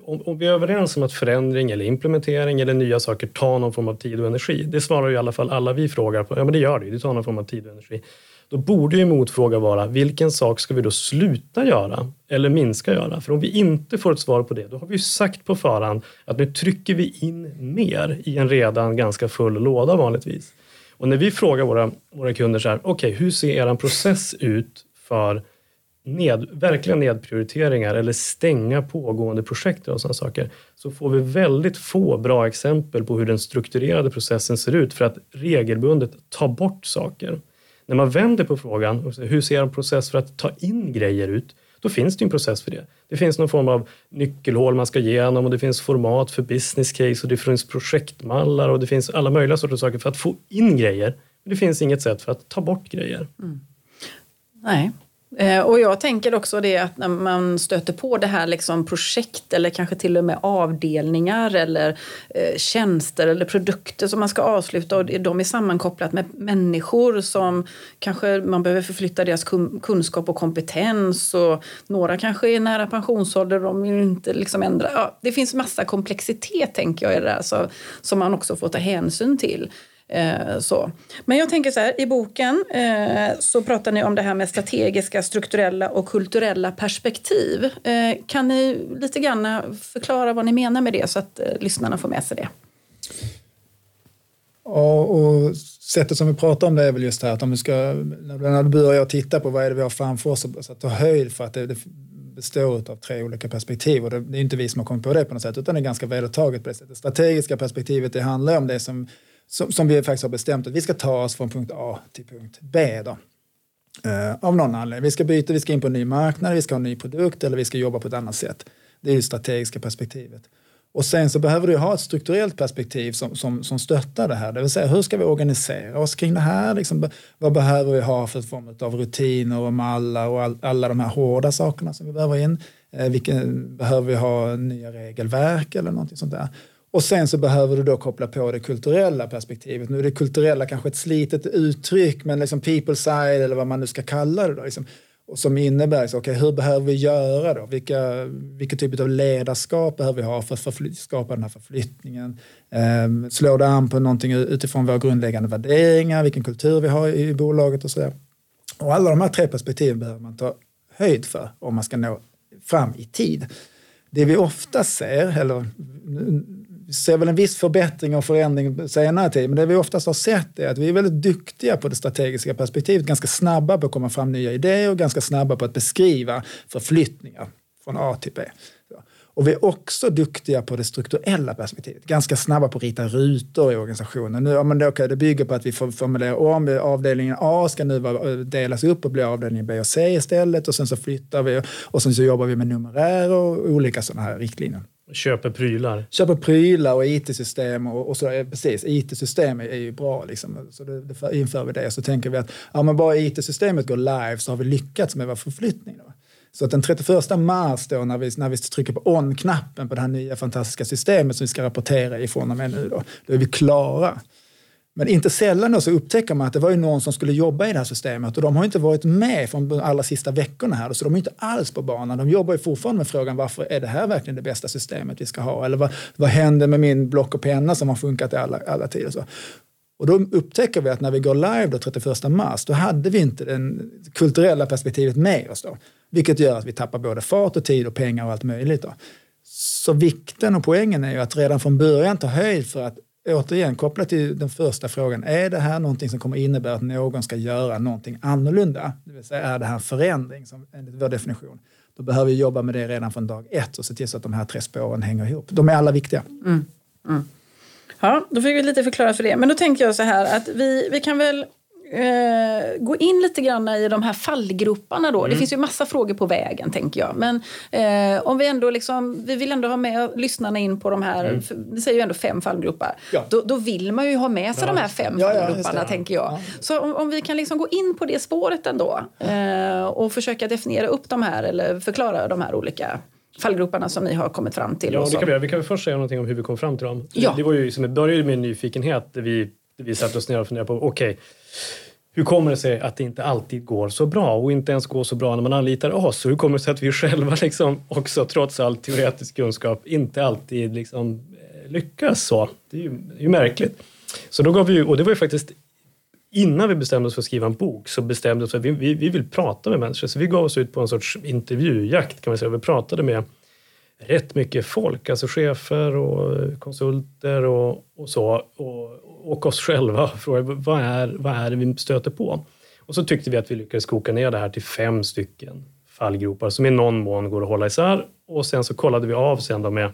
om, om, vi är överens om att förändring eller implementering eller nya saker tar någon form av tid och energi. Det svarar ju i alla fall alla vi frågar på. Ja, men det gör det ju. Det tar någon form av tid och energi. Då borde ju motfråga vara vilken sak ska vi då sluta göra eller minska göra? För om vi inte får ett svar på det, då har vi ju sagt på förhand att nu trycker vi in mer i en redan ganska full låda vanligtvis. Och när vi frågar våra, våra kunder så här, okej, okay, hur ser er process ut för ned, verkliga nedprioriteringar eller stänga pågående projekt och sådana saker, så får vi väldigt få bra exempel på hur den strukturerade processen ser ut för att regelbundet ta bort saker. När man vänder på frågan, hur ser en process för att ta in grejer ut? Då finns det en process för det. Det finns någon form av nyckelhål man ska igenom och det finns format för business case och det finns projektmallar och det finns alla möjliga sorters saker för att få in grejer. Men det finns inget sätt för att ta bort grejer. Mm. Nej, Eh, och jag tänker också det att när man stöter på det här liksom projekt eller kanske till och med avdelningar eller eh, tjänster eller produkter som man ska avsluta och de är sammankopplat med människor som kanske man behöver förflytta deras kunskap och kompetens och några kanske är nära pensionsålder och de vill inte liksom ändra. Ja, det finns massa komplexitet tänker jag i det där så, som man också får ta hänsyn till. Eh, så. Men jag tänker så här, i boken eh, så pratar ni om det här med strategiska, strukturella och kulturella perspektiv. Eh, kan ni lite grann förklara vad ni menar med det så att eh, lyssnarna får med sig det? Ja, och sättet som vi pratar om det är väl just det här att om vi ska, när du börjar titta på vad är det vi har framför oss, så att ta höjd för att det, det består av tre olika perspektiv och det, det är inte vi som har kommit på det på något sätt utan det är ganska vedertaget på det sättet. Det strategiska perspektivet det handlar om det som som, som, vi faktiskt har bestämt att vi ska ta oss från punkt A till punkt B. Då. Uh, av någon anledning. Vi ska byta, vi ska in på en ny marknad, vi ska ha en ny produkt eller vi ska jobba på ett annat sätt. Det är det strategiska perspektivet. Och sen så behöver du ha ett strukturellt perspektiv som, som, som stöttar det här. Det vill säga hur ska vi organisera oss kring det här? Liksom, vad behöver vi ha för form av rutiner och mallar och all, alla de här hårda sakerna som vi behöver in? Eh, vilken, behöver vi ha nya regelverk eller någonting sånt där? Och sen så behöver du då koppla på det kulturella perspektivet. Nu är det kulturella kanske ett slitet uttryck, men liksom people side eller vad man nu ska kalla det. Då, liksom. och som innebär, så, okay, hur behöver vi göra då? Vilka, vilken typ av ledarskap behöver vi ha för att skapa den här förflyttningen? Ehm, slå det an på någonting utifrån våra grundläggande värderingar, vilken kultur vi har i, i bolaget och så där. Och alla de här tre perspektiven behöver man ta höjd för om man ska nå fram i tid. Det vi ofta ser, eller vi ser väl en viss förbättring och förändring senare tid, men det vi oftast har sett är att vi är väldigt duktiga på det strategiska perspektivet, ganska snabba på att komma fram nya idéer och ganska snabba på att beskriva förflyttningar från A till B. Och vi är också duktiga på det strukturella perspektivet, ganska snabba på att rita rutor i organisationen. Nu, ja, men det, okay, det bygger på att vi får formulera om avdelningen A ska nu delas upp och bli avdelning B och C istället och sen så flyttar vi och sen så jobbar vi med numerär och olika sådana här riktlinjer. Köper prylar. Köper prylar och IT-system och, och så. Eh, precis, IT-system är, är, ju bra. Liksom. Så det, det inför vi det. Så tänker vi att ja, men bara IT-systemet går live så har vi lyckats med vår förflyttning. Då. Så att den 31 mars då när vi, när vi trycker på on-knappen på det här nya fantastiska systemet som vi ska rapportera ifrån och med nu då, då är vi klara. Men inte sällan då så upptäcker man att det var ju någon som skulle jobba i det här systemet och de har inte varit med från de allra sista veckorna här, så de är inte alls på banan. De jobbar ju fortfarande med frågan varför är det här verkligen det bästa systemet vi ska ha? Eller vad, vad händer med min block och penna som har funkat i alla, alla tider? Så. Och då upptäcker vi att när vi går live då 31 mars, då hade vi inte det kulturella perspektivet med oss. Då, vilket gör att vi tappar både fart och tid och pengar och allt möjligt. Då. Så vikten och poängen är ju att redan från början ta höjd för att återigen kopplat till den första frågan, är det här någonting som kommer innebära att någon ska göra någonting annorlunda? Det vill säga, är det här en förändring som, enligt vår definition? Då behöver vi jobba med det redan från dag ett och se till så att de här tre spåren hänger ihop. De är alla viktiga. Mm. Mm. Ja, då fick vi lite förklara för det. Men då tänker jag så här att vi, vi kan väl eh, gå in lite grann i de här fallgroparna då. Mm. Det finns ju massa frågor på vägen tänker jag. Men eh, om vi ändå liksom, vi vill ändå ha med lyssnarna in på de här, mm. det säger ju ändå fem fallgropar. Ja. Då, då, vill man ju ha med sig ja. de här fem ja, fallgroparna tänker jag. Så om, om, vi kan liksom gå in på det spåret ändå eh, och försöka definiera upp de här eller förklara de här olika fallgroparna som ni har kommit fram till. Ja, det kan vi, vi kan först säga någonting om hur vi kom fram till dem. Ja. Det var ju som, det började med en nyfikenhet vi, vi satte oss ner och funderade på okej, okay, hur kommer det sig att det inte alltid går så bra och inte ens går så bra när man anlitar oss? Och hur kommer det sig att vi själva liksom också, trots all teoretisk kunskap, inte alltid liksom eh, lyckas så? Det är ju, det är ju märkligt. Så då gav vi, och det var ju faktiskt innan vi bestämde oss för att skriva en bok så bestämde vi oss för att vi, vi, vi vill prata med människor. Så vi gav oss ut på en sorts intervjujakt kan man säga. Vi pratade med rätt mycket folk, alltså chefer och konsulter och, och så. Och, och oss själva *laughs* och frågade vad är, vad är det vi stöter på? Och så tyckte vi att vi lyckades koka ner det här till fem stycken fallgropar som i någon mån går att hålla isär. Och sen så kollade vi av sen då med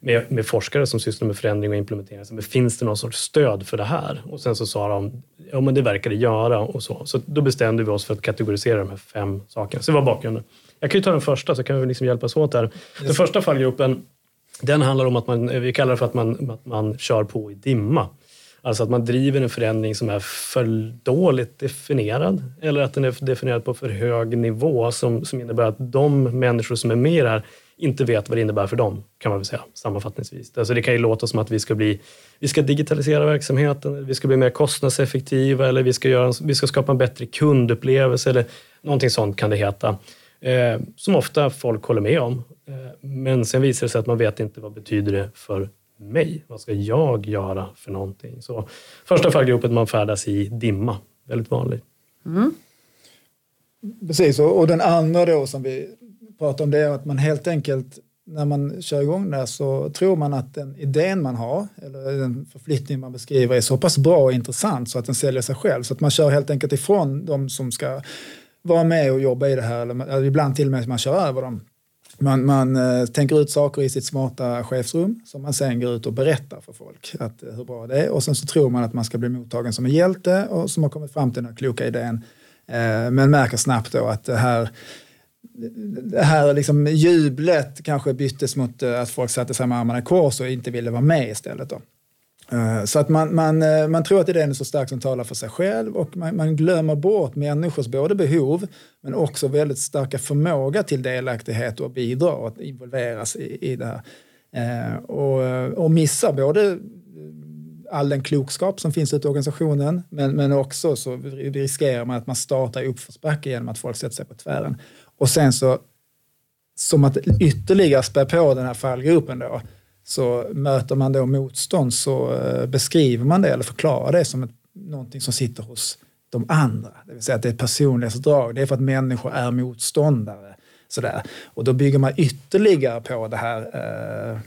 med, med, forskare som sysslar med förändring och implementering. Så, men finns det någon sorts stöd för det här? Och sen så sa de, ja men det verkar det göra och så. Så då bestämde vi oss för att kategorisera de här fem sakerna. Så det var bakgrunden. Jag kan ju ta den första så kan vi liksom hjälpas åt här. Den första fallgruppen, den handlar om att man, vi kallar det för att man, att man kör på i dimma. Alltså att man driver en förändring som är för dåligt definierad eller att den är definierad på för hög nivå som, som innebär att de människor som är med i det här inte vet vad det innebär för dem, kan man väl säga sammanfattningsvis. Alltså det kan ju låta som att vi ska, bli, vi ska digitalisera verksamheten, vi ska bli mer kostnadseffektiva eller vi ska, göra, vi ska skapa en bättre kundupplevelse eller någonting sånt kan det heta. Eh, som ofta folk håller med om. Eh, men sen visar det sig att man vet inte vad betyder det för mig? Vad ska jag göra för någonting? Så första fallgropen man färdas i dimma, väldigt vanligt. Mm. Precis, och den andra då som vi pratar om det är att man helt enkelt när man kör igång där så tror man att den idén man har eller den förflyttning man beskriver är så pass bra och intressant så att den säljer sig själv. Så att man kör helt enkelt ifrån de som ska vara med och jobba i det här eller ibland till och med att man kör över dem. Man, man eh, tänker ut saker i sitt smarta chefsrum som man sen går ut och berättar för folk att, eh, hur bra det är och sen så tror man att man ska bli mottagen som en hjälte och som har kommit fram till den här kloka idén. Eh, men märker snabbt då att det här det här liksom jublet kanske byttes mot eh, att folk satte sig med armarna i kors och inte ville vara med istället. Då. Eh, så att man, man, eh, man tror att idén är så stark som talar för sig själv och man, man, glömmer bort människors både behov men också väldigt starka förmåga till delaktighet och bidra och att involveras i, i det här. Eh, och, och missar både all den klokskap som finns ute i organisationen men, men också så riskerar man att man startar i uppförsbacke genom att folk sätter sig på tvären. Och sen så, som att ytterligare spä på den här fallgropen då, så möter man då motstånd så eh, beskriver man det eller förklarar det som ett, någonting som sitter hos de andra. Det vill säga att det är ett personlighetsdrag. Det är för att människor är motståndare. Sådär. Och då bygger man ytterligare på det här eh,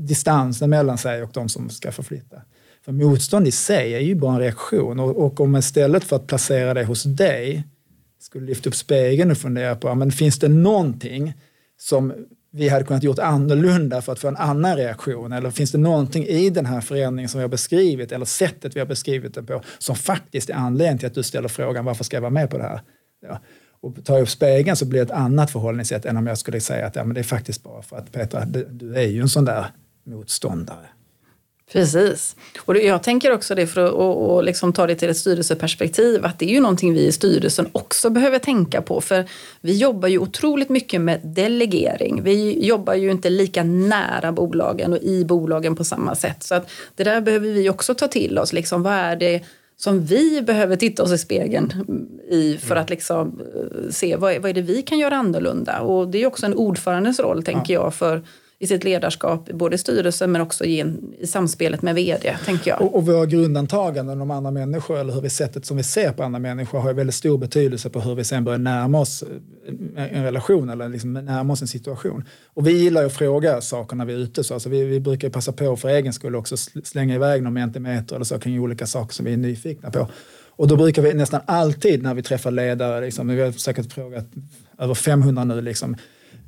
distansen mellan sig och de som ska förflytta. För motstånd i sig är ju bara en reaktion och, och om istället för att placera det hos dig skulle lyfta upp spegeln och fundera på, men finns det någonting som vi hade kunnat gjort annorlunda för att få en annan reaktion? Eller finns det någonting i den här förändringen som vi har beskrivit eller sättet vi har beskrivit den på som faktiskt är anledningen till att du ställer frågan varför ska jag vara med på det här? Ja. Och tar jag upp spegeln så blir det ett annat förhållningssätt än om jag skulle säga att ja, men det är faktiskt bara för att Petra, du är ju en sån där motståndare. Precis. Och jag tänker också det för att och, och liksom ta det till ett styrelseperspektiv att det är ju någonting vi i styrelsen också behöver tänka på. För vi jobbar ju otroligt mycket med delegering. Vi jobbar ju inte lika nära bolagen och i bolagen på samma sätt. Så att det där behöver vi också ta till oss. Liksom, vad är det som vi behöver titta oss i spegeln i för mm. att liksom eh, se vad är, vad är det vi kan göra annorlunda. Och det är också en ordförandes roll, tänker ja. jag, för i sitt ledarskap, både i styrelsen men också i, i samspelet med vd. tänker jag. Och, och våra grundantaganden om andra människor eller hur vi sättet som vi ser på andra människor har ju väldigt stor betydelse på hur vi sen börjar närma oss eh, en relation eller liksom närma oss en situation. Och vi gillar ju att fråga saker när vi är ute. Så alltså vi, vi brukar passa på för egen skull också slänga iväg någon mentimeter eller så kring olika saker som vi är nyfikna på. Och då brukar vi nästan alltid när vi träffar ledare, liksom, vi har säkert frågat över 500 nu, liksom,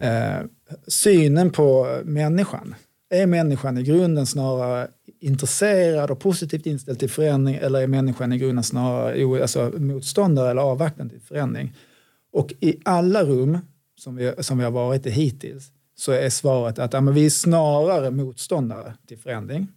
eh, synen på människan. Är människan i grunden snarare intresserad och positivt inställd till förändring eller är människan i grunden snarare alltså, motståndare eller avvaktande till förändring? Och i alla rum som vi, som vi har varit i hittills så är svaret att ja, men vi är snarare motståndare till förändring.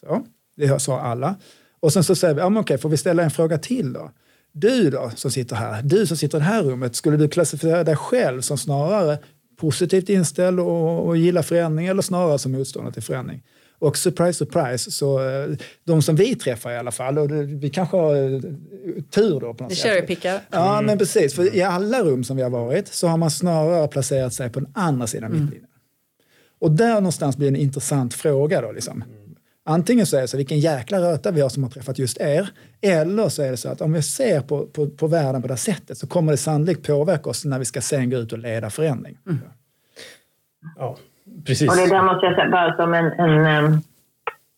Så, det sa alla. Och sen så säger vi, ja, men okej, får vi ställa en fråga till då? Du då som sitter här, du som sitter i det här rummet, skulle du klassificera dig själv som snarare positivt inställd och, och gillar förändring eller snarare som motståndare till förändring. Och surprise, surprise, så eh, de som vi träffar i alla fall, och vi kanske har eh, tur då på något Det sätt. cherrypickar. Ja, Mm. men precis. För i alla rum som vi har varit så har man snarare placerat sig på den andra sidan Mm. mittlinjen. Och där någonstans blir det en intressant fråga då. Liksom. Antingen så är det så vilken jäkla röta vi har som har träffat just er. Eller så är det så att om vi ser på, på, på världen på det här sättet så kommer det sannolikt påverka oss när vi ska sen gå ut och leda förändring. Mm. Ja, precis. Och det där måste jag säga bara som en, en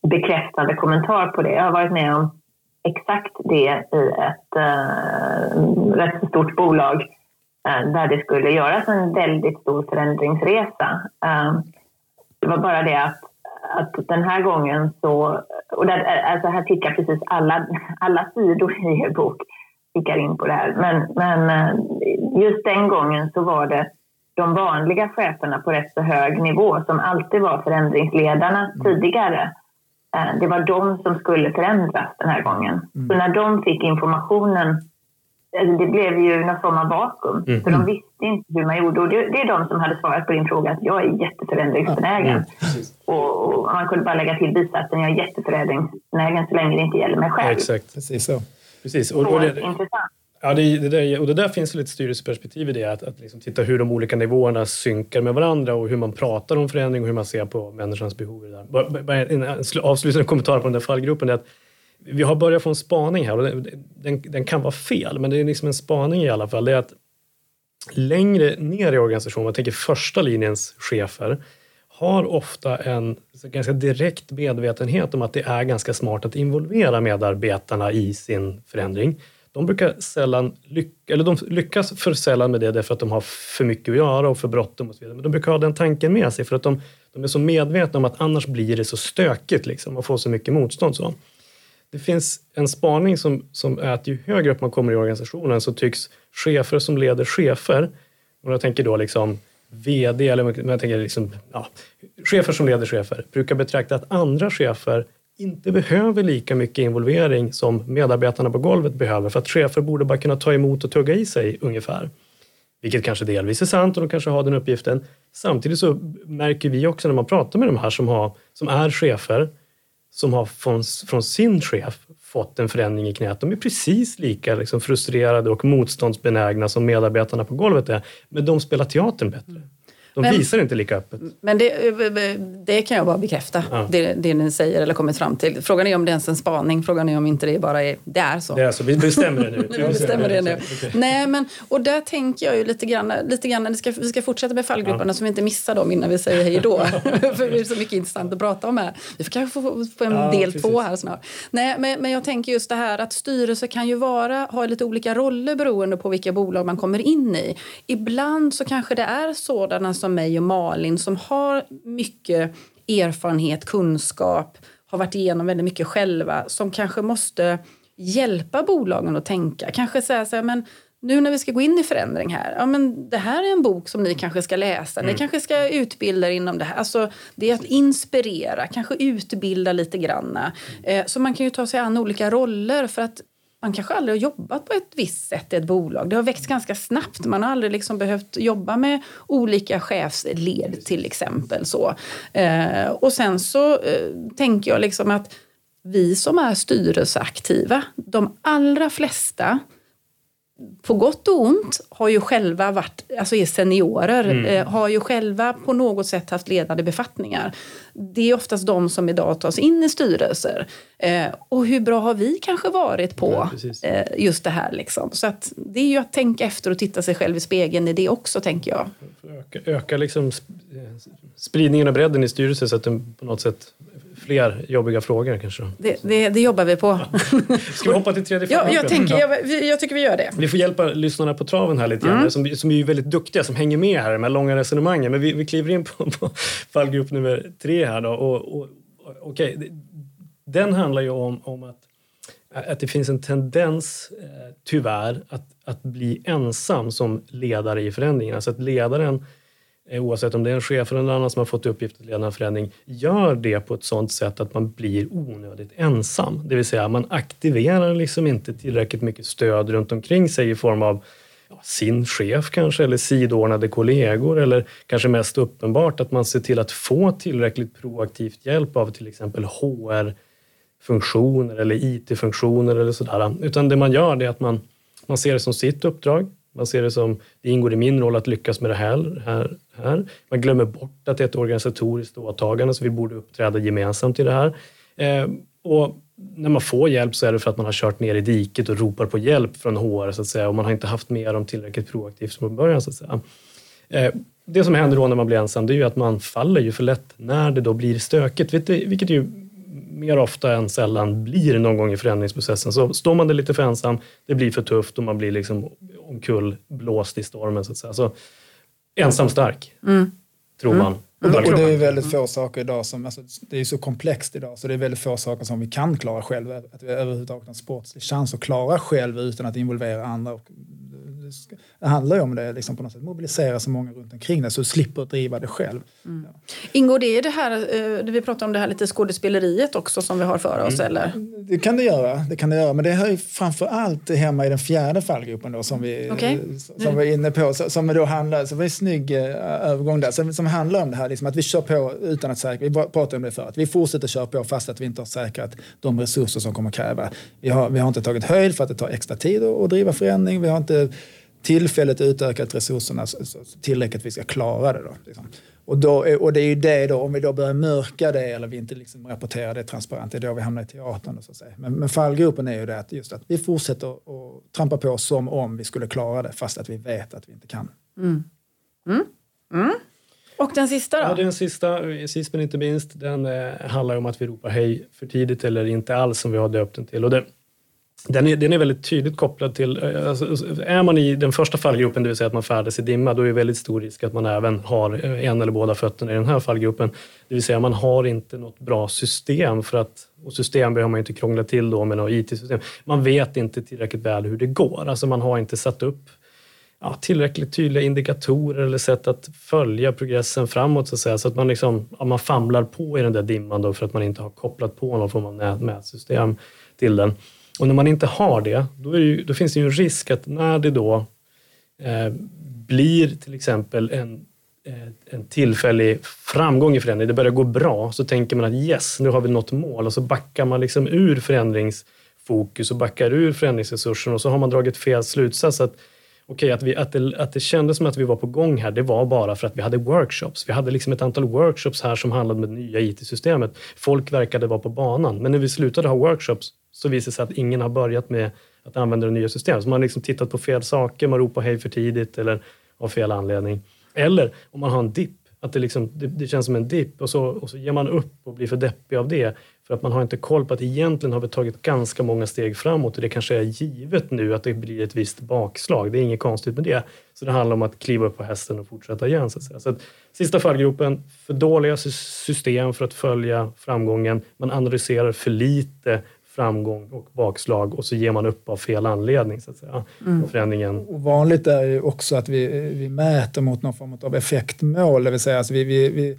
bekräftande kommentar på det. Jag har varit med om exakt det i ett uh, rätt stort bolag eh, där det skulle göras en väldigt stor förändringsresa. Eh, det var bara det att, att den här gången så... Och där, alltså här tickar precis alla, alla sidor i er bok tickar in på det här. Men, men eh, just den gången så var det de vanliga cheferna på rätt så hög nivå som alltid var förändringsledarna tidigare. Eh, Det var de som skulle förändras den här gången. Så när de fick informationen, det blev ju någon form av vakuum. Mm. För de visste inte hur man gjorde. Och det, det är de som hade svarat på din fråga att jag är jätteförändringsbenägen. Mm. Och, och man kunde bara lägga till bisatsen jag är jätteförändringsbenägen så länge det inte gäller mig själv. Exakt. Precis så. Precis. Och, Så och det, intressant. Ja, det, det där, och det där finns ett styrelseperspektiv i det, att, att liksom titta hur de olika nivåerna synkar med varandra och hur man pratar om förändring och hur man ser på människans behov. det där. Bara- bara En en avslutande kommentar på den där fallgruppen är att vi har börjat få en spaning här och den, den, den kan vara fel, men det är liksom en spaning i alla fall. Det är att längre ner i organisationen, man tänker första linjens chefer, har ofta en ganska direkt medvetenhet om att det är ganska smart att involvera medarbetarna i sin förändring. De brukar sällan lyckas, eller de lyckas för sällan med det därför att de har för mycket att göra och för bråttom och så vidare. Men de brukar ha den tanken med sig för att de, de är så medvetna om att annars blir det så stökigt liksom och får så mycket motstånd. Så. Det finns en spaning som, som är att ju högre upp man kommer i organisationen så tycks chefer som leder chefer, och jag tänker då liksom VD eller men jag tänker liksom, ja, chefer som leder chefer brukar betrakta att andra chefer inte behöver lika mycket involvering som medarbetarna på golvet behöver för att chefer borde bara kunna ta emot och tugga i sig ungefär. Vilket kanske delvis är sant och de kanske har den uppgiften. Samtidigt så märker vi också när man pratar med de här som, har, som är chefer som har från, från sin chef fått en förändring i knät. De är precis lika liksom, frustrerade och motståndsbenägna som medarbetarna på golvet är. Men de spelar teatern bättre. De Men- visar inte lika öppet. Men det, det kan jag bara bekräfta, Ja. det, det ni säger eller kommit fram till. Frågan är om det ens är en spaning, frågan är om inte det bara är, det är så. Det är så, vi bestämmer det nu. *laughs* Vi bestämmer det nu. Okej. Nej, men, och där tänker jag ju lite grann, lite grann vi, ska, vi ska fortsätta med fallgrupperna så vi inte missar dem innan vi säger hej då. *laughs* *laughs* För det är så mycket intressant att prata om här. Vi får kanske få, få en Ja, del precis. två här snart. Nej, men, men jag tänker just det här att styrelser kan ju vara, ha lite olika roller beroende på vilka bolag man kommer in i. Ibland så kanske det är sådana som mig och Malin som har mycket erfarenhet, kunskap, har varit igenom väldigt mycket själva som kanske måste hjälpa bolagen att tänka. Kanske säga så här, men nu när vi ska gå in i förändring här, ja men det här är en bok som ni kanske ska läsa, ni kanske ska utbilda er inom det här. Alltså det är att inspirera, kanske utbilda lite granna. Eh, så man kan ju ta sig an olika roller för att man kanske aldrig har jobbat på ett visst sätt i ett bolag. Det har växt ganska snabbt. Man har aldrig liksom behövt jobba med olika chefsled till exempel. Så. Eh, och sen så eh, tänker jag liksom att vi som är styrelseaktiva, de allra flesta på gott och ont har ju själva varit, alltså är seniorer, eh, har ju själva på något sätt haft ledande befattningar. Det är oftast de som idag tas in i styrelser. Eh, och hur bra har vi kanske varit på Ja, eh, just det här liksom. Så att det är ju att tänka efter och titta sig själv i spegeln i det också tänker jag. Öka, öka liksom sp- spridningen och bredden i styrelsen så att det på något sätt fler jobbiga frågor kanske. Det, det, det jobbar vi på. Ska vi hoppa till tredje Ja, frågan? jag, tänker, jag, jag tycker vi gör det. Vi får hjälpa lyssnarna på traven här lite grann, som, som är ju väldigt duktiga, som hänger med här, de här långa resonemangen. Men vi, vi kliver in på, på fallgrupp nummer tre här då. Och, och, det- den handlar ju om, om att, att det finns en tendens, eh, tyvärr, att, att bli ensam som ledare i förändringen. Alltså att ledaren, Eh, oavsett om det är en chef eller någon annan som har fått uppgift att leda en förändring, gör det på ett sådant sätt att man blir onödigt ensam. Det vill säga man aktiverar liksom inte tillräckligt mycket stöd runt omkring sig i form av ja, sin chef kanske eller sidordnade kollegor eller kanske mest uppenbart att man ser till att få tillräckligt proaktivt hjälp av till exempel HR funktioner eller IT-funktioner eller sådär. Utan det man gör är att man, man ser det som sitt uppdrag. Man ser det som, det ingår i min roll att lyckas med det här, här, här. Man glömmer bort att det är ett organisatoriskt åtagande så vi borde uppträda gemensamt i det här. Eh, och när man får hjälp så är det för att man har kört ner i diket och ropar på hjälp från HR så att säga och man har inte haft med dem tillräckligt proaktivt från början så att säga. Eh, det som händer då när man blir ensam det är ju att man faller ju för lätt när det då blir stökigt, vilket ju mer ofta än sällan blir någon gång i förändringsprocessen. Så står man där lite för ensam, det blir för tufft och man blir liksom omkullblåst i stormen. Så att säga. Så, ensam stark, mm. tror man. Mm. Och det är väldigt få saker idag som, alltså, det är så komplext idag så det är väldigt få saker som vi kan klara själva. Att vi överhuvudtaget har en sportslig chans att klara själv utan att involvera andra. Och det handlar ju om det, liksom på något sätt mobilisera så många runt omkring dig så du slipper driva det själv. Mm. Ja. Ingår det i det här, eh, det vi pratar om det här lite skådespeleriet också som vi har för oss? Mm. Eller? Det kan det göra, det kan det göra. Men det hör ju framför allt hemma i den fjärde fallgruppen då som vi, okay. som mm. var inne på. Som då handlar, så var en snygg uh, övergång där, som, som handlar om det här liksom, att vi kör på utan att säkra, vi pratade om det förut, vi fortsätter köra på fast att vi inte har säkrat de resurser som kommer kräva. Vi har, vi har inte tagit höjd för att det tar extra tid att, att driva förändring, vi har inte tillfälligt utökat resurserna tillräckligt att vi ska klara det. Då, liksom. och, då, och det är ju det då, om vi då börjar mörka det eller vi inte liksom rapporterar det transparent, det är då vi hamnar i teatern. Så att säga. Men, men fallgropen är ju det att, just att vi fortsätter att trampa på som om vi skulle klara det fast att vi vet att vi inte kan. Mm. Mm. Mm. Och den sista då? Ja, den sista, sist men inte minst, den eh, handlar om att vi ropar hej för tidigt eller inte alls som vi har döpt den till. Och det, den är, den är väldigt tydligt kopplad till, eh, alltså, är man i den första fallgruppen, det vill säga att man färdas i dimma, då är det väldigt stor risk att man även har eh, en eller båda fötterna i den här fallgruppen. Det vill säga man har inte något bra system för att, och system behöver man inte krångla till då med något IT-system. Man vet inte tillräckligt väl hur det går, alltså man har inte satt upp ja, tillräckligt tydliga indikatorer eller sätt att följa progressen framåt så att säga. Så att man, liksom, ja, man famlar på i den där dimman då för att man inte har kopplat på någon form av mätsystem till den. Och när man inte har det, då, det ju, då finns det ju en risk att när det då eh, blir till exempel en, eh, en tillfällig framgång i förändring, det börjar gå bra, så tänker man att yes, nu har vi nått mål och så backar man liksom ur förändringsfokus och backar ur förändringsresursen och så har man dragit fel slutsats. att okay, att, att, det, att det kändes som att vi var på gång här, det var bara för att vi hade workshops. Vi hade liksom ett antal workshops här som handlade om det nya IT-systemet. Folk verkade vara på banan, men när vi slutade ha workshops så visade det sig att ingen har börjat med att använda det nya systemet. Så man har liksom tittat på fel saker, man ropar hej för tidigt eller av fel anledning. Eller om man har en dipp, att det, liksom, det, det känns som en dipp och så, och så ger man upp och blir för deppig av det. För att man har inte koll på att egentligen har vi tagit ganska många steg framåt och det kanske är givet nu att det blir ett visst bakslag. Det är inget konstigt med det. Så det handlar om att kliva upp på hästen och fortsätta igen. Så att säga. Så att, sista fallgropen, för dåliga system för att följa framgången. Man analyserar för lite framgång och bakslag och så ger man upp av fel anledning. Så att säga. Mm. Förändringen. Och vanligt är ju också att vi, vi mäter mot någon form av effektmål, det vill säga alltså vi, vi, vi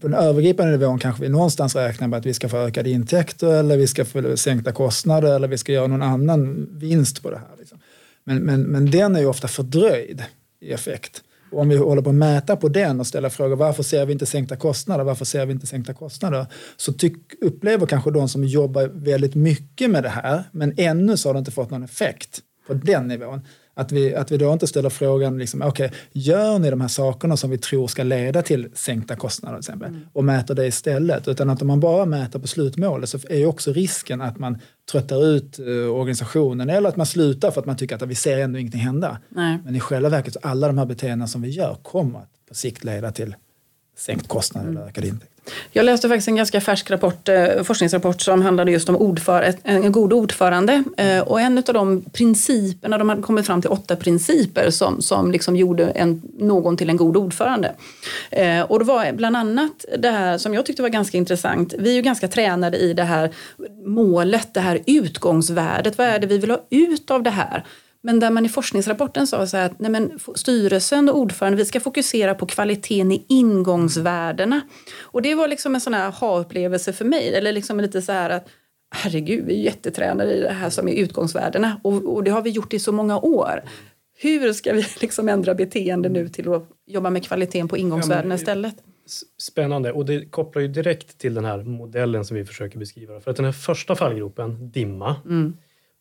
på den övergripande nivån kanske vi någonstans räknar med att vi ska få ökade intäkter eller vi ska få sänkta kostnader eller vi ska göra någon annan vinst på det här. Liksom. Men, men, men den är ju ofta fördröjd i effekt. Och om vi håller på att mäta på den och ställa frågor varför ser vi inte sänkta kostnader, varför ser vi inte sänkta kostnader? Så tyck, upplever kanske de som jobbar väldigt mycket med det här, men ännu så har det inte fått någon effekt på den nivån. Att vi, att vi då inte ställer frågan, liksom, okay, gör ni de här sakerna som vi tror ska leda till sänkta kostnader till exempel, mm. och mäter det istället. Utan att om man bara mäter på slutmålet så är ju också risken att man tröttar ut uh, organisationen eller att man slutar för att man tycker att vi ser ändå ingenting hända. Nej. Men i själva verket, så alla de här beteendena som vi gör kommer att på sikt leda till sänkt kostnad mm. eller ökad intäkt. Jag läste faktiskt en ganska färsk rapport, eh, forskningsrapport som handlade just om ordför, en god ordförande. Eh, och en av de principerna, de hade kommit fram till åtta principer som, som liksom gjorde en, någon till en god ordförande. Eh, och det var bland annat det här som jag tyckte var ganska intressant. Vi är ju ganska tränade i det här målet, det här utgångsvärdet. Vad är det vi vill ha ut av det här? Men där man i forskningsrapporten sa så att nej men, styrelsen och ordförande vi ska fokusera på kvaliteten i ingångsvärdena. Och det var liksom en sån här ha-upplevelse för mig. Eller liksom lite så här att herregud, vi är jättetränade i det här som är utgångsvärdena och, och det har vi gjort i så många år. hur ska vi *laughs* liksom ändra beteende nu till att jobba med kvaliteten på ingångsvärdena Ja, istället? Spännande och det kopplar ju direkt till den här modellen som vi försöker beskriva. För att den här första fallgropen, dimma,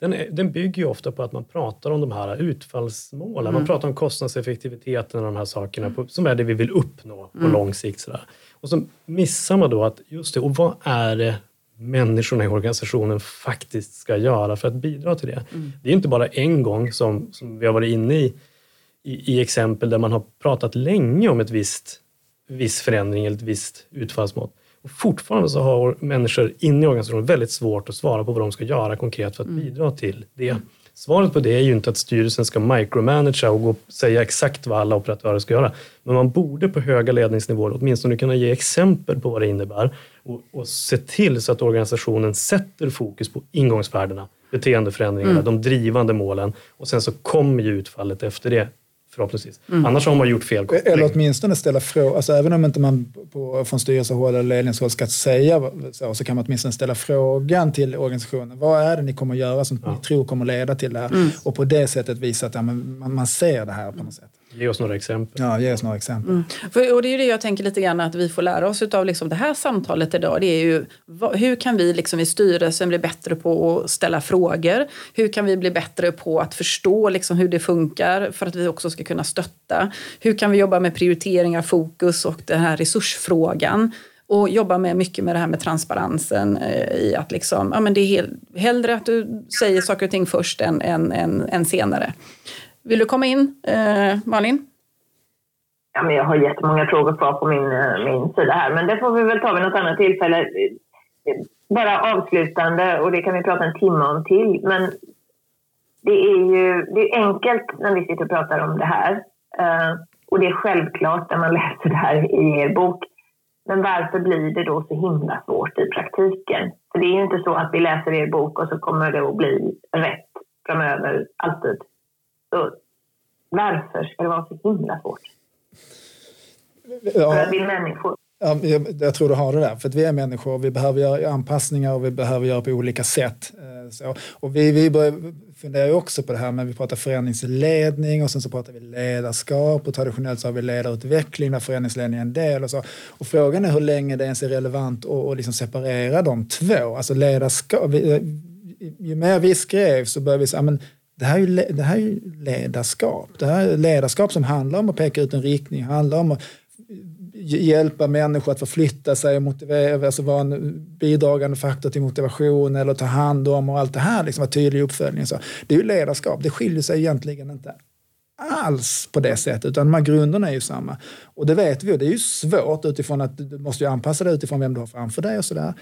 den, är, den bygger ju ofta på att man pratar om de här utfallsmålen. Man pratar om kostnadseffektiviteten och de här sakerna på, som är det vi vill uppnå på lång sikt. Sådär. Och så missar man då att, just det, och vad är det människorna i organisationen faktiskt ska göra för att bidra till det? Det är inte bara en gång som, som vi har varit inne i, i, i exempel där man har pratat länge om ett visst viss förändring eller ett visst utfallsmått. Och fortfarande så har människor inne i organisationen väldigt svårt att svara på vad de ska göra konkret för att bidra till det. Svaret på det är ju inte att styrelsen ska micromanagera och gå och säga exakt vad alla operatörer ska göra. Men man borde på höga ledningsnivåer åtminstone kunna ge exempel på vad det innebär och, och se till så att organisationen sätter fokus på ingångsvärdena, beteendeförändringarna, de drivande målen och sen så kommer ju utfallet efter det förhoppningsvis. Annars har man gjort fel koppling. Eller åtminstone ställa frågor, alltså även om inte man på, från styrelsehåll eller ledningshåll ska säga så, så kan man åtminstone ställa frågan till organisationen. Vad är det ni kommer att göra som ni tror kommer leda till det här? Och på det sättet visa att ja, man, man ser det här på något sätt. Ge oss några exempel. Ja, ge oss några exempel. För, och det är ju det jag tänker lite grann att vi får lära oss av liksom det här samtalet idag. Det är ju vad, hur kan vi liksom i styrelsen bli bättre på att ställa frågor? Hur kan vi bli bättre på att förstå liksom hur det funkar för att vi också ska kunna stötta? Hur kan vi jobba med prioriteringar, fokus och den här resursfrågan? Och jobba med mycket med det här med transparensen eh, i att liksom, ja, men det är hel, hellre att du säger saker och ting först än, än, än, än senare. Vill du komma in, eh, Malin? Ja, men jag har jättemånga frågor kvar på min, eh, min sida här, men det får vi väl ta vid något annat tillfälle. Bara avslutande, och det kan vi prata en timme om till, men det är ju det är enkelt när vi sitter och pratar om det här. Eh, och det är självklart när man läser det här i er bok. Men varför blir det då så himla svårt i praktiken? För det är ju inte så att vi läser er bok och så kommer det att bli rätt framöver, alltid. Så varför ska det vara så himla svårt? För Ja, att vi är människor. Ja, jag, tror du har det där, för att vi är människor och vi behöver göra anpassningar och vi behöver göra på olika sätt. Eh, Så. Och vi, vi börjar, funderar ju också på det här med vi pratar förändringsledning och sen så pratar vi ledarskap och traditionellt så har vi ledarutveckling där förändringsledning är en del och så. Och frågan är hur länge det ens är relevant att, att liksom separera de två. Alltså ledarskap, vi, ju mer vi skrev så började vi säga, men det här, är ju, det här är ju ledarskap. Det här är ledarskap som handlar om att peka ut en riktning, handlar om att hjälpa människor att förflytta sig och motivera, alltså vara en bidragande faktor till motivation eller ta hand om och allt det här, liksom vara tydlig i uppföljningen. Så det är ju ledarskap, det skiljer sig egentligen inte alls på det sättet, utan de här grunderna är ju samma. Och det vet vi, och det är ju svårt utifrån att du måste ju anpassa dig utifrån vem du har framför dig och sådär.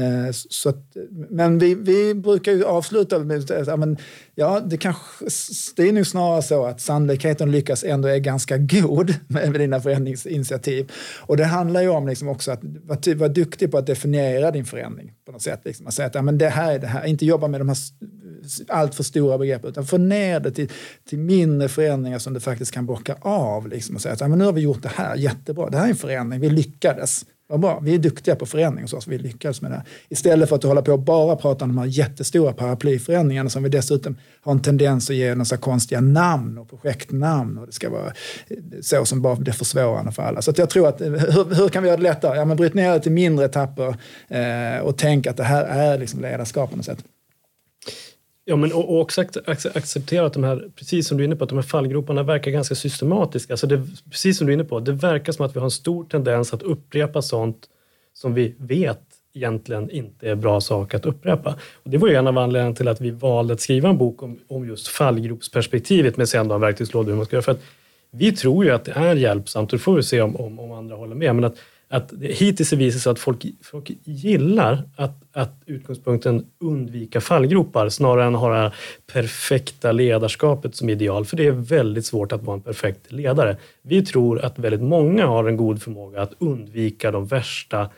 Eh, så att, men vi, vi brukar ju avsluta med att säga, ja, men, ja, det, kanske, det är nog snarare så att sannolikheten att lyckas ändå är ganska god *laughs* med med dina förändringsinitiativ. Och det handlar ju om liksom också att vara, ty- duktig på att definiera din förändring på något sätt. Liksom. Att säga att ja, men det här är det här, inte jobba med de här allt för stora begrepp utan få ner det till, till mindre förändringar som du faktiskt kan bocka av. Liksom, och säga att ja, men nu har vi gjort det här, jättebra, det här är en förändring, vi lyckades. Vad bra, vi är duktiga på förändring hos oss, vi lyckades med det. Istället för att hålla på och bara prata om de här jättestora paraplyförändringarna som vi dessutom har en tendens att ge några konstiga namn och projektnamn och det ska vara eh, så som bara blir försvårande för alla. Så att jag tror att, eh, hur, hur kan vi göra det lättare? Ja, men bryt ner det till mindre etapper eh, och tänk att det här är liksom ledarskap på något sätt. Ja, men och, och också acceptera att de här, precis som du är inne på, att de här fallgroparna verkar ganska systematiska. Alltså det, precis som du är inne på, det verkar som att vi har en stor tendens att upprepa sånt som vi vet egentligen inte är bra sak att upprepa. Och det var ju en av anledningarna till att vi valde att skriva en bok om, om just fallgropsperspektivet med sen då en verktygslåda hur man ska göra. För att vi tror ju att det är hjälpsamt, och det får vi se om, om, om andra håller med, men att, att det, hittills är visat sig att folk, folk gillar att, att utgångspunkten undvika fallgropar snarare än ha det här perfekta ledarskapet som ideal, för det är väldigt svårt att vara en perfekt ledare. Vi tror att väldigt många har en god förmåga att undvika de värsta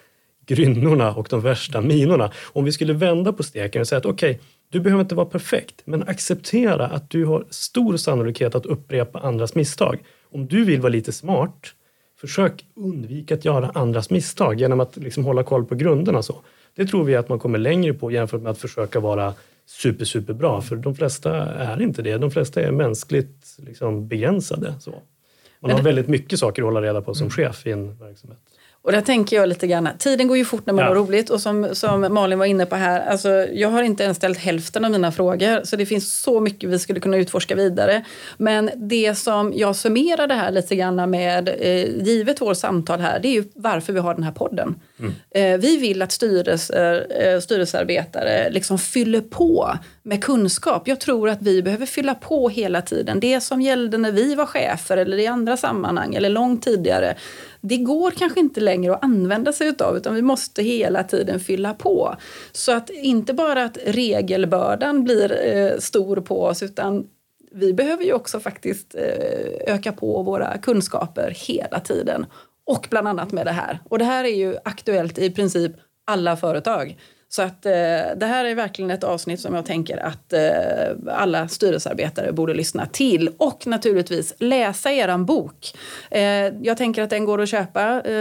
grynnorna och de värsta minorna. Om vi skulle vända på steken och säga att okej, du behöver inte vara perfekt, men acceptera att du har stor sannolikhet att upprepa andras misstag. Om du vill vara lite smart, försök undvika att göra andras misstag genom att liksom hålla koll på grunderna. Så. Det tror vi att man kommer längre på jämfört med att försöka vara super, super bra. För de flesta är inte det. De flesta är mänskligt liksom, begränsade. Så. Man har väldigt mycket saker att hålla reda på som mm. chef i en verksamhet. Och där tänker jag lite grann, tiden går ju fort när man ja. har roligt och som, som Malin var inne på här, alltså, jag har inte ens ställt hälften av mina frågor så det finns så mycket vi skulle kunna utforska vidare. Men det som jag summerar det här lite grann med, eh, givet vårt samtal här, det är ju varför vi har den här podden. Mm. Vi vill att styrelser, eh, styrelsearbetare liksom fyller på med kunskap. Jag tror att vi behöver fylla på hela tiden. Det som gällde när vi var chefer eller i andra sammanhang eller långt tidigare det går kanske inte längre att använda sig utav utan vi måste hela tiden fylla på. Så att inte bara att regelbördan blir eh, stor på oss utan vi behöver ju också faktiskt öka på våra kunskaper hela tiden. Och bland annat med det här. Och det här är ju aktuellt i princip alla företag. Så att eh, det här är verkligen ett avsnitt som jag tänker att eh, alla styrelsearbetare borde lyssna till. Och naturligtvis läsa er bok. Eh, jag tänker att den går att köpa eh,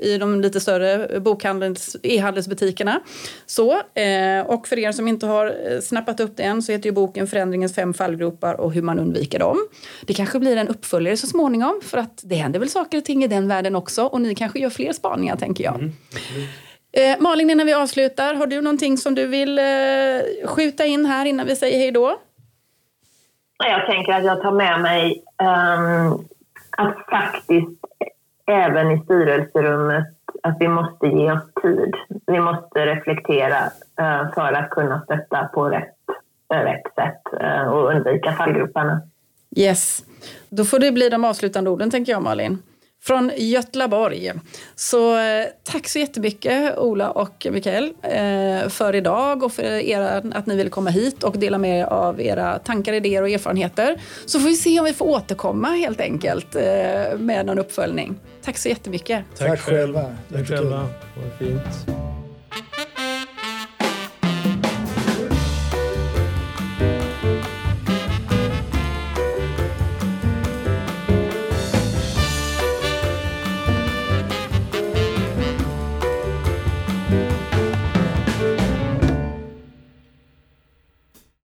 i de lite större bokhandels, e-handelsbutikerna. Så, eh, och för er som inte har eh, snappat upp den så heter ju boken Förändringens fem fallgropar och hur man undviker dem. Det kanske blir en uppföljare så småningom för att det händer väl saker och ting i den världen också och ni kanske gör fler spaningar tänker jag. Mm. Eh, Malin, innan vi avslutar, har du någonting som du vill eh, skjuta in här innan vi säger hej då? Jag tänker att jag tar med mig um, att faktiskt även i styrelserummet att vi måste ge oss tid. Vi måste reflektera uh, för att kunna stötta på rätt, uh, rätt sätt uh, och undvika fallgroparna. Yes, då får det bli de avslutande orden tänker jag Malin från Götlaborg. Så eh, tack så jättemycket Ola och Mikael eh, för idag och för era, att ni ville komma hit och dela med er av era tankar, idéer och erfarenheter. Så får vi se om vi får återkomma helt enkelt eh, med någon uppföljning. Tack så jättemycket. Tack, tack själva. Tack själva. Vad fint.